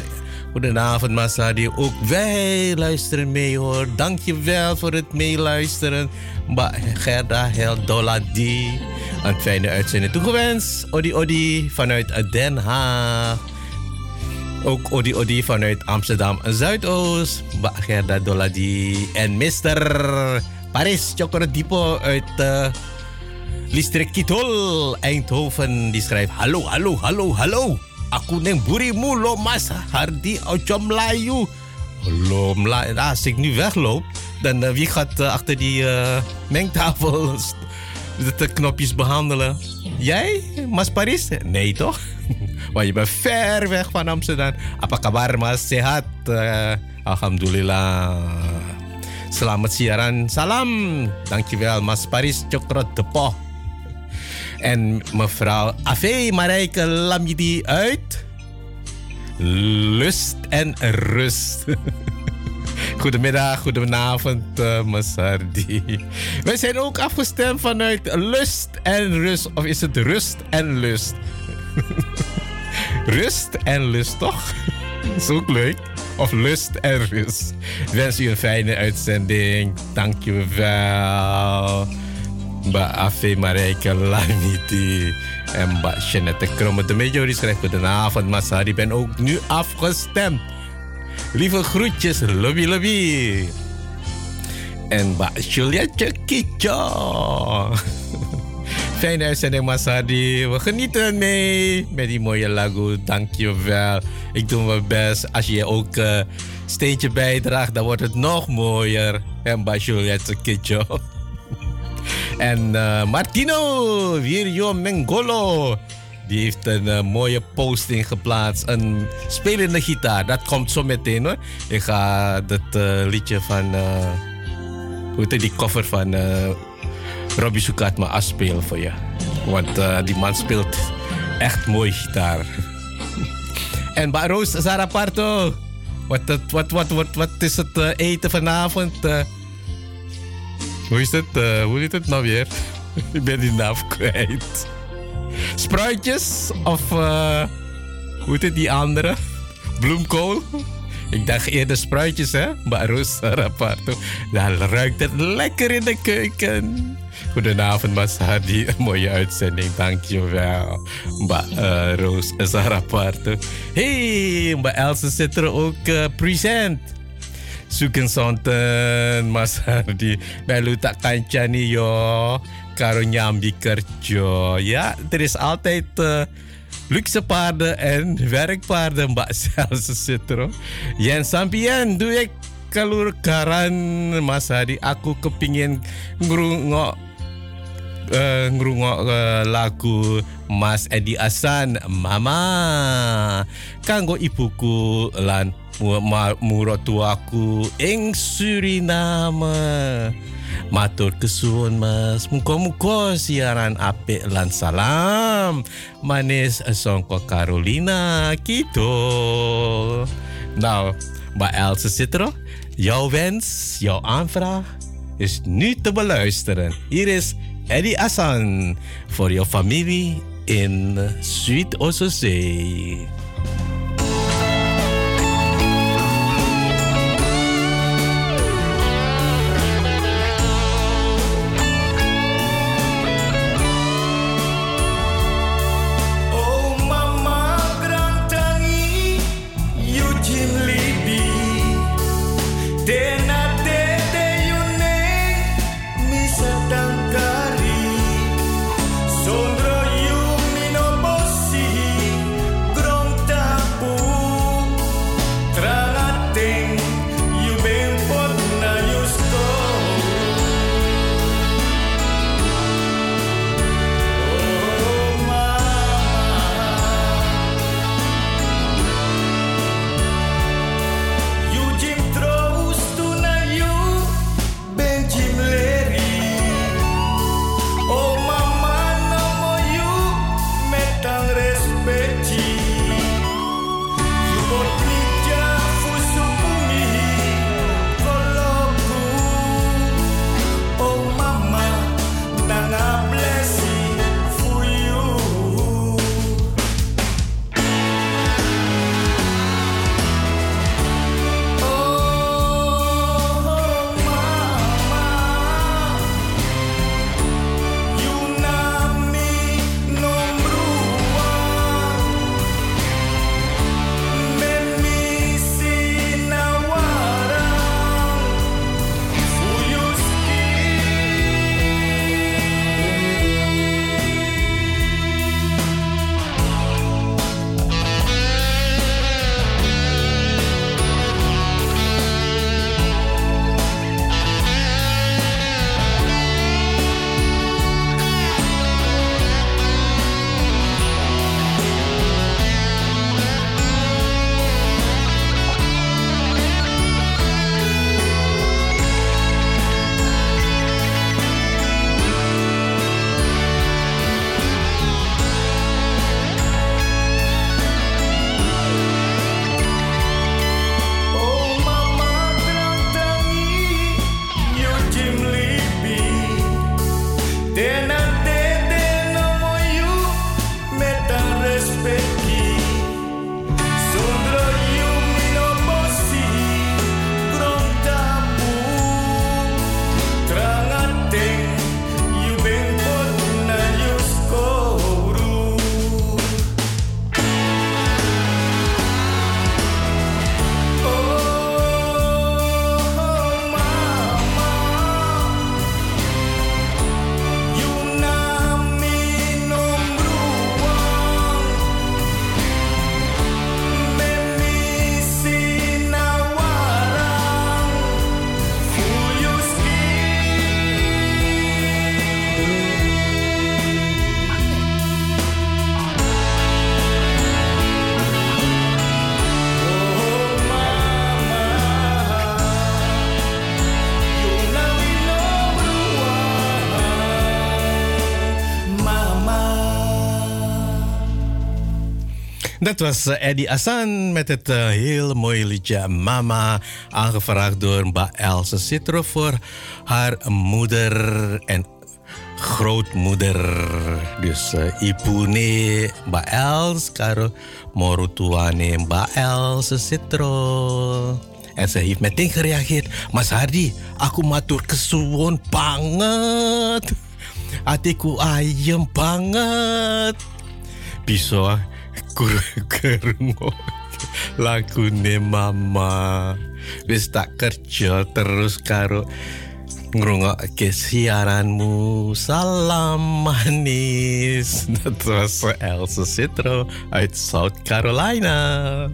J: Goedenavond, Masadi. Ook wij luisteren mee hoor. Dankjewel voor het meeluisteren. Mbak Gerda Hel Doladi. Een fijne uitzending toegewenst. Odi Odi vanuit Den Haag. Ook Odi Odi vanuit Amsterdam Zuidoost. Mbak Doladi. En Mr. Paris Chocorodipo uit uh, Listrik Kitol Eindhoven. Die schrijft: Hallo, hallo, hallo, hallo. Aku neng burimu lo mas Hardi Ojo Melayu. Lo Melayu. Als ik nu wegloop, dan uh, wie gaat uh, achter die mengtafel de knopjes behandelen? Jij, Mas Paris? Nee, toch? [laughs] Want je bent ver weg van Amsterdam. Apa kabar, Mas? Sehat? Uh, Alhamdulillah. Selamat siaran. Salam. Dankjewel, Mas Paris Chokrot Depo. En mevrouw Ave Marijke Lamidi uit Lust en Rust. [laughs] Goedemiddag, goedenavond, uh, Masardi. Wij zijn ook afgestemd vanuit Lust en Rust. Of is het Rust en Lust? [laughs] rust en Lust, toch? [laughs] is ook leuk. Of Lust en Rust. Ik wens u een fijne uitzending. Dank je wel. Mbak Afe Marijke Lamiti en Mbak Jeanette Kromme de Major schrijft goedenavond Mas Harry ben ook nu afgestemd. Lieve groetjes, lobby lobby. En Mbak Julietje Kitjo. [laughs] Fijne uitzending Mas Hardy. We genieten mee met die mooie lagu. Dankjewel. Ik doe mijn best. Als je ook uh, steentje bijdraagt, dan wordt het nog mooier. En Mbak Juliette Kitjo. [laughs] En uh, Martino Virio Mengolo. Die heeft een uh, mooie posting geplaatst. Een spelende gitaar. Dat komt zo meteen hoor. Ik ga dat uh, liedje van. hoe heet die cover van Robbie Sukatma afspelen voor je. Want die man speelt echt mooi gitaar. [laughs] en Baroos Zaraparto. Wat, wat, wat, wat, wat is het eten vanavond? Hoe is het? Hoe heet het nou weer? [laughs] Ik ben die naam kwijt. Spruitjes of uh, hoe heet die andere? Bloemkool? Ik dacht eerder spruitjes, hè? Maar Roos Raparto. Dan ruikt het lekker in de keuken. Goedenavond, Masadi. [laughs] Mooie uitzending, dankjewel. Mba, uh, Roos Zaraparto. Hey, Mba Elsa zit er ook uh, present. Suken sonten Mas Hardi Melu tak kancani yo Karo nyambi kerja Ya, er is altijd uh, luxe paarden en werkpaarden Mbak Selse Citro Yen sampien doe ik kalur karan Mas Hardi Aku kepingin ngerungok uh, ngerungok uh, lagu Mas Edi Asan Mama Kanggo ibuku lan muratuaku ing Suriname. Matur kesuwun Mas, muga-muga siaran apik lan salam manis songko Carolina Kidul. Nou, Mbak Else Citro, jouw wens, jouw aanvraag is nu te beluisteren. Hier is Eddie Asan voor jouw familie in Zuid-Ossozee. Dat was Eddie Assan met het heel mooie liedje Mama. Aangevraagd door Mba Else Citro voor haar moeder en grootmoeder. Dus uh, Ipune Mba Els, karo morutuane Mba Else Citro. En ze heeft meteen gereageerd. Mas Hardy, aku matur kesuwun banget. Hatiku ayem banget. Bisa kerungu lagune mama. Wis tak kerja terus karo ngrungokke siaranmu. Salam manis. [laughs] Was Elsa Citro uit South Carolina.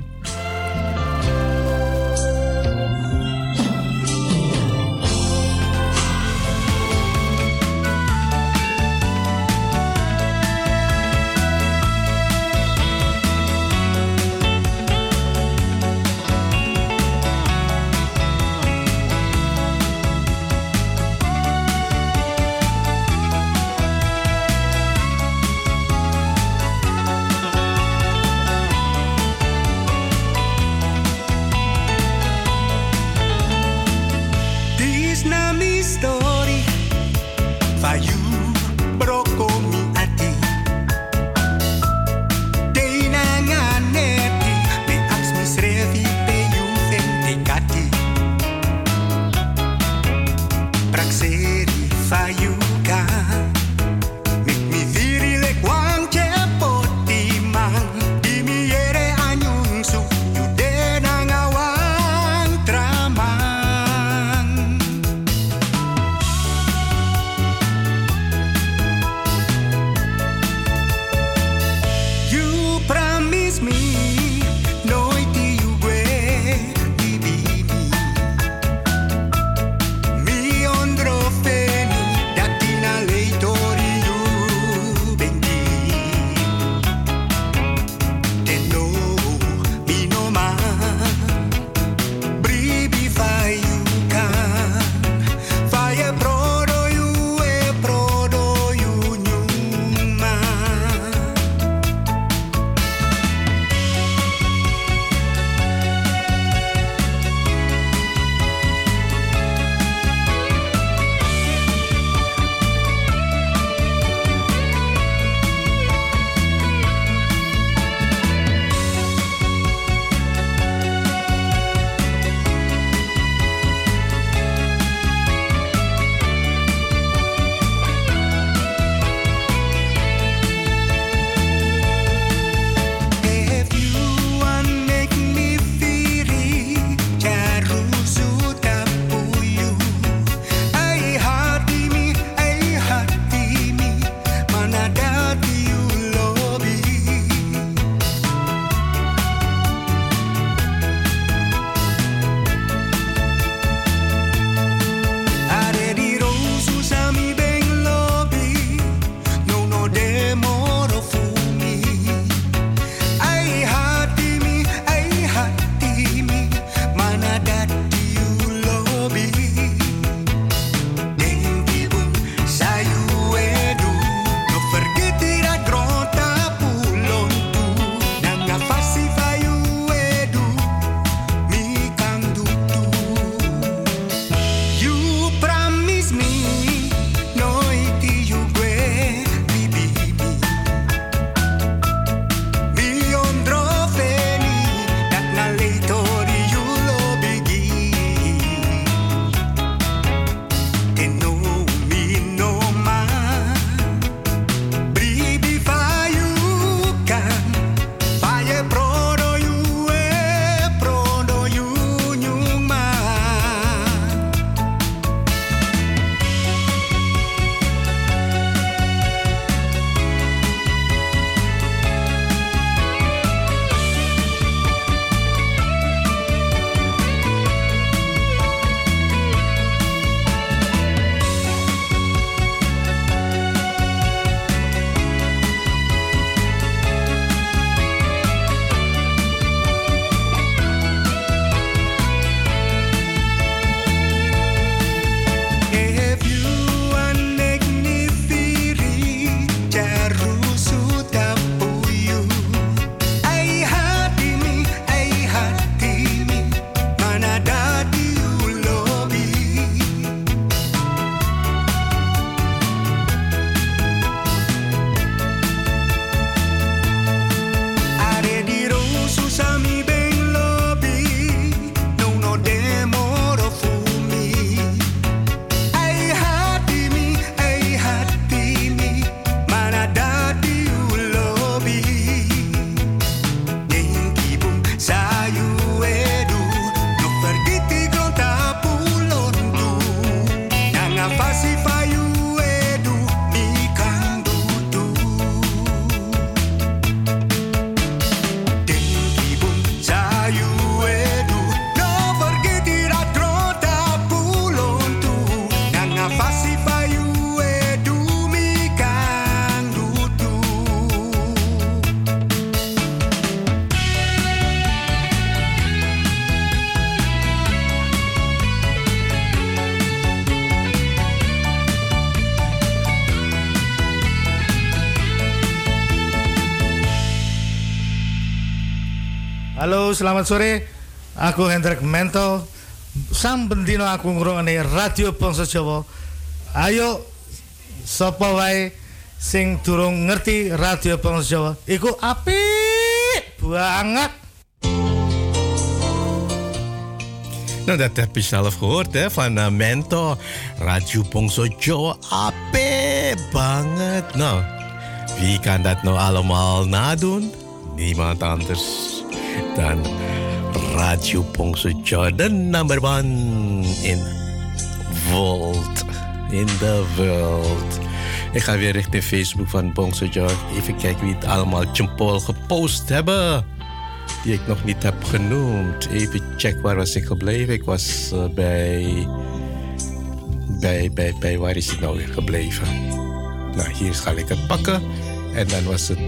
Q: Halo, selamat sore. Aku Hendrik Mento. Sam bendino aku ngrungokne Radio Bangsa Jawa. Ayo sapa wae sing durung ngerti Radio Bangsa Jawa, iku apik banget.
J: Nou, dat heb je zelf gehoord hè, van uh, Mento. Radio Bongso Joe, ape banget. Nou, wie kan dat nou allemaal nadoen? Niemand anders dan Radio Bongso Joe, de number one in world. In the world. Ik ga weer richting Facebook van Joe. Even kijken wie het allemaal Jumpol gepost hebben die ik nog niet heb genoemd. Even check waar was ik gebleven. Ik was eh, bij, bij, bij, bij, waar is hij nou weer gebleven? Nou, hier ga ik het pakken. En dan was het,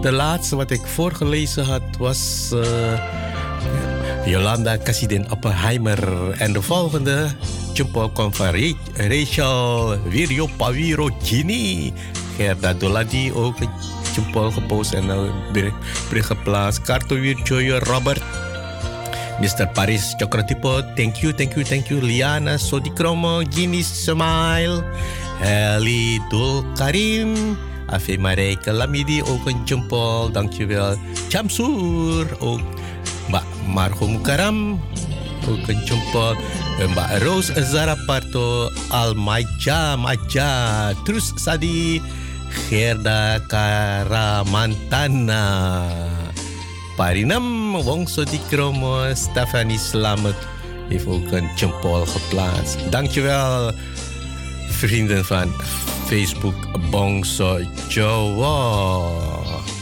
J: de laatste wat ik voorgelezen had was eh, Jolanda Cassidin Oppenheimer. En de volgende, komt van Ra- Rachel Virio Paviro Gini. Gerda Doladi ook Jumpel gepost en een bericht, geplaatst. Karto Joyo Robert. Mr. Paris Chokratipo, thank you, thank you, thank you. Liana Sodikromo, Gini Smile, Heli Dul Karim, Afe Marijke Lamidi, ook een jumpol, dankjewel. Chamsour, ook Mbak Margo ook een jumpol. Mbak Rose Zaraparto, Almaja, Maja, Trus Sadi, Gerda Karamantana. Parinam Wongso di Kromo, Stephanie Slamet heeft ook een jempol geplaatst. Dankjewel, vrienden van Facebook Bongso Jowo.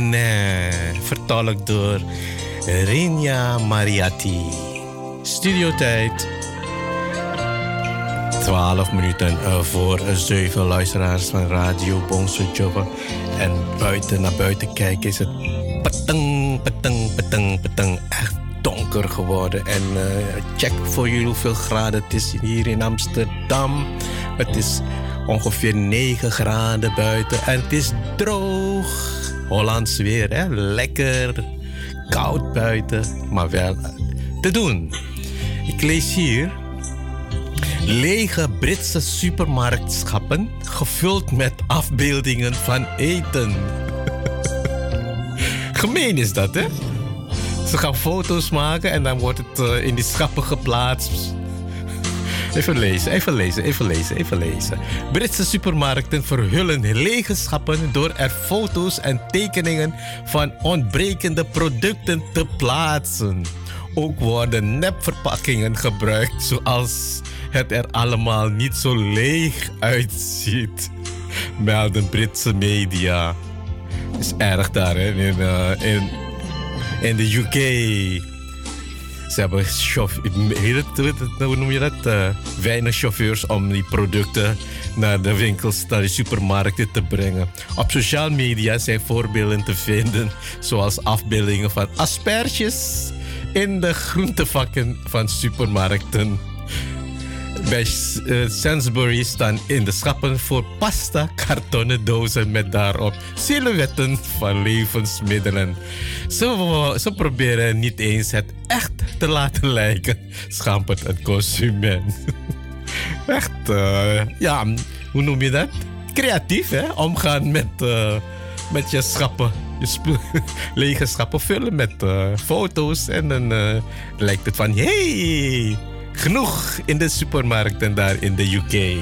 J: Mene, vertolkt door Rinja Mariatti. Studiotijd 12 minuten eh, voor 7 luisteraars van Radio Jobba. En buiten naar buiten kijken is het peteng, peteng, peteng, peteng. Echt donker geworden. En eh, check voor jullie hoeveel graden het is hier in Amsterdam. Het is ongeveer 9 graden buiten en het is droog. Hollands weer, hè? lekker koud buiten, maar wel te doen. Ik lees hier lege Britse supermarktschappen gevuld met afbeeldingen van eten. [laughs] Gemeen is dat, hè? Ze gaan foto's maken en dan wordt het eh, in die schappen geplaatst. Even lezen, even lezen, even lezen, even lezen. Britse supermarkten verhullen lege schappen door er foto's en tekeningen van ontbrekende producten te plaatsen. Ook worden nepverpakkingen gebruikt, zoals het er allemaal niet zo leeg uitziet, melden Britse media. Is erg daar, hè? In, eh, in, in de UK. Ze hebben het- hoe noem je dat? Eh, weinig chauffeurs om die producten naar de winkels, naar de supermarkten te brengen. Op sociale media zijn voorbeelden te vinden, zoals afbeeldingen van asperges in de groentevakken van supermarkten. Bij eh, Sainsbury staan in de schappen voor pasta kartonnen dozen met daarop silhouetten van levensmiddelen. Ze, ze proberen niet eens het echt te laten lijken, schampert een consument. [laughs] Echt, eh, ja, hoe noem je dat? Creatief, hè? Omgaan met, eh, met je schappen. Je [laughs] lege schappen vullen met foto's. En dan lijkt het van, hey, genoeg in de supermarkten daar in de UK.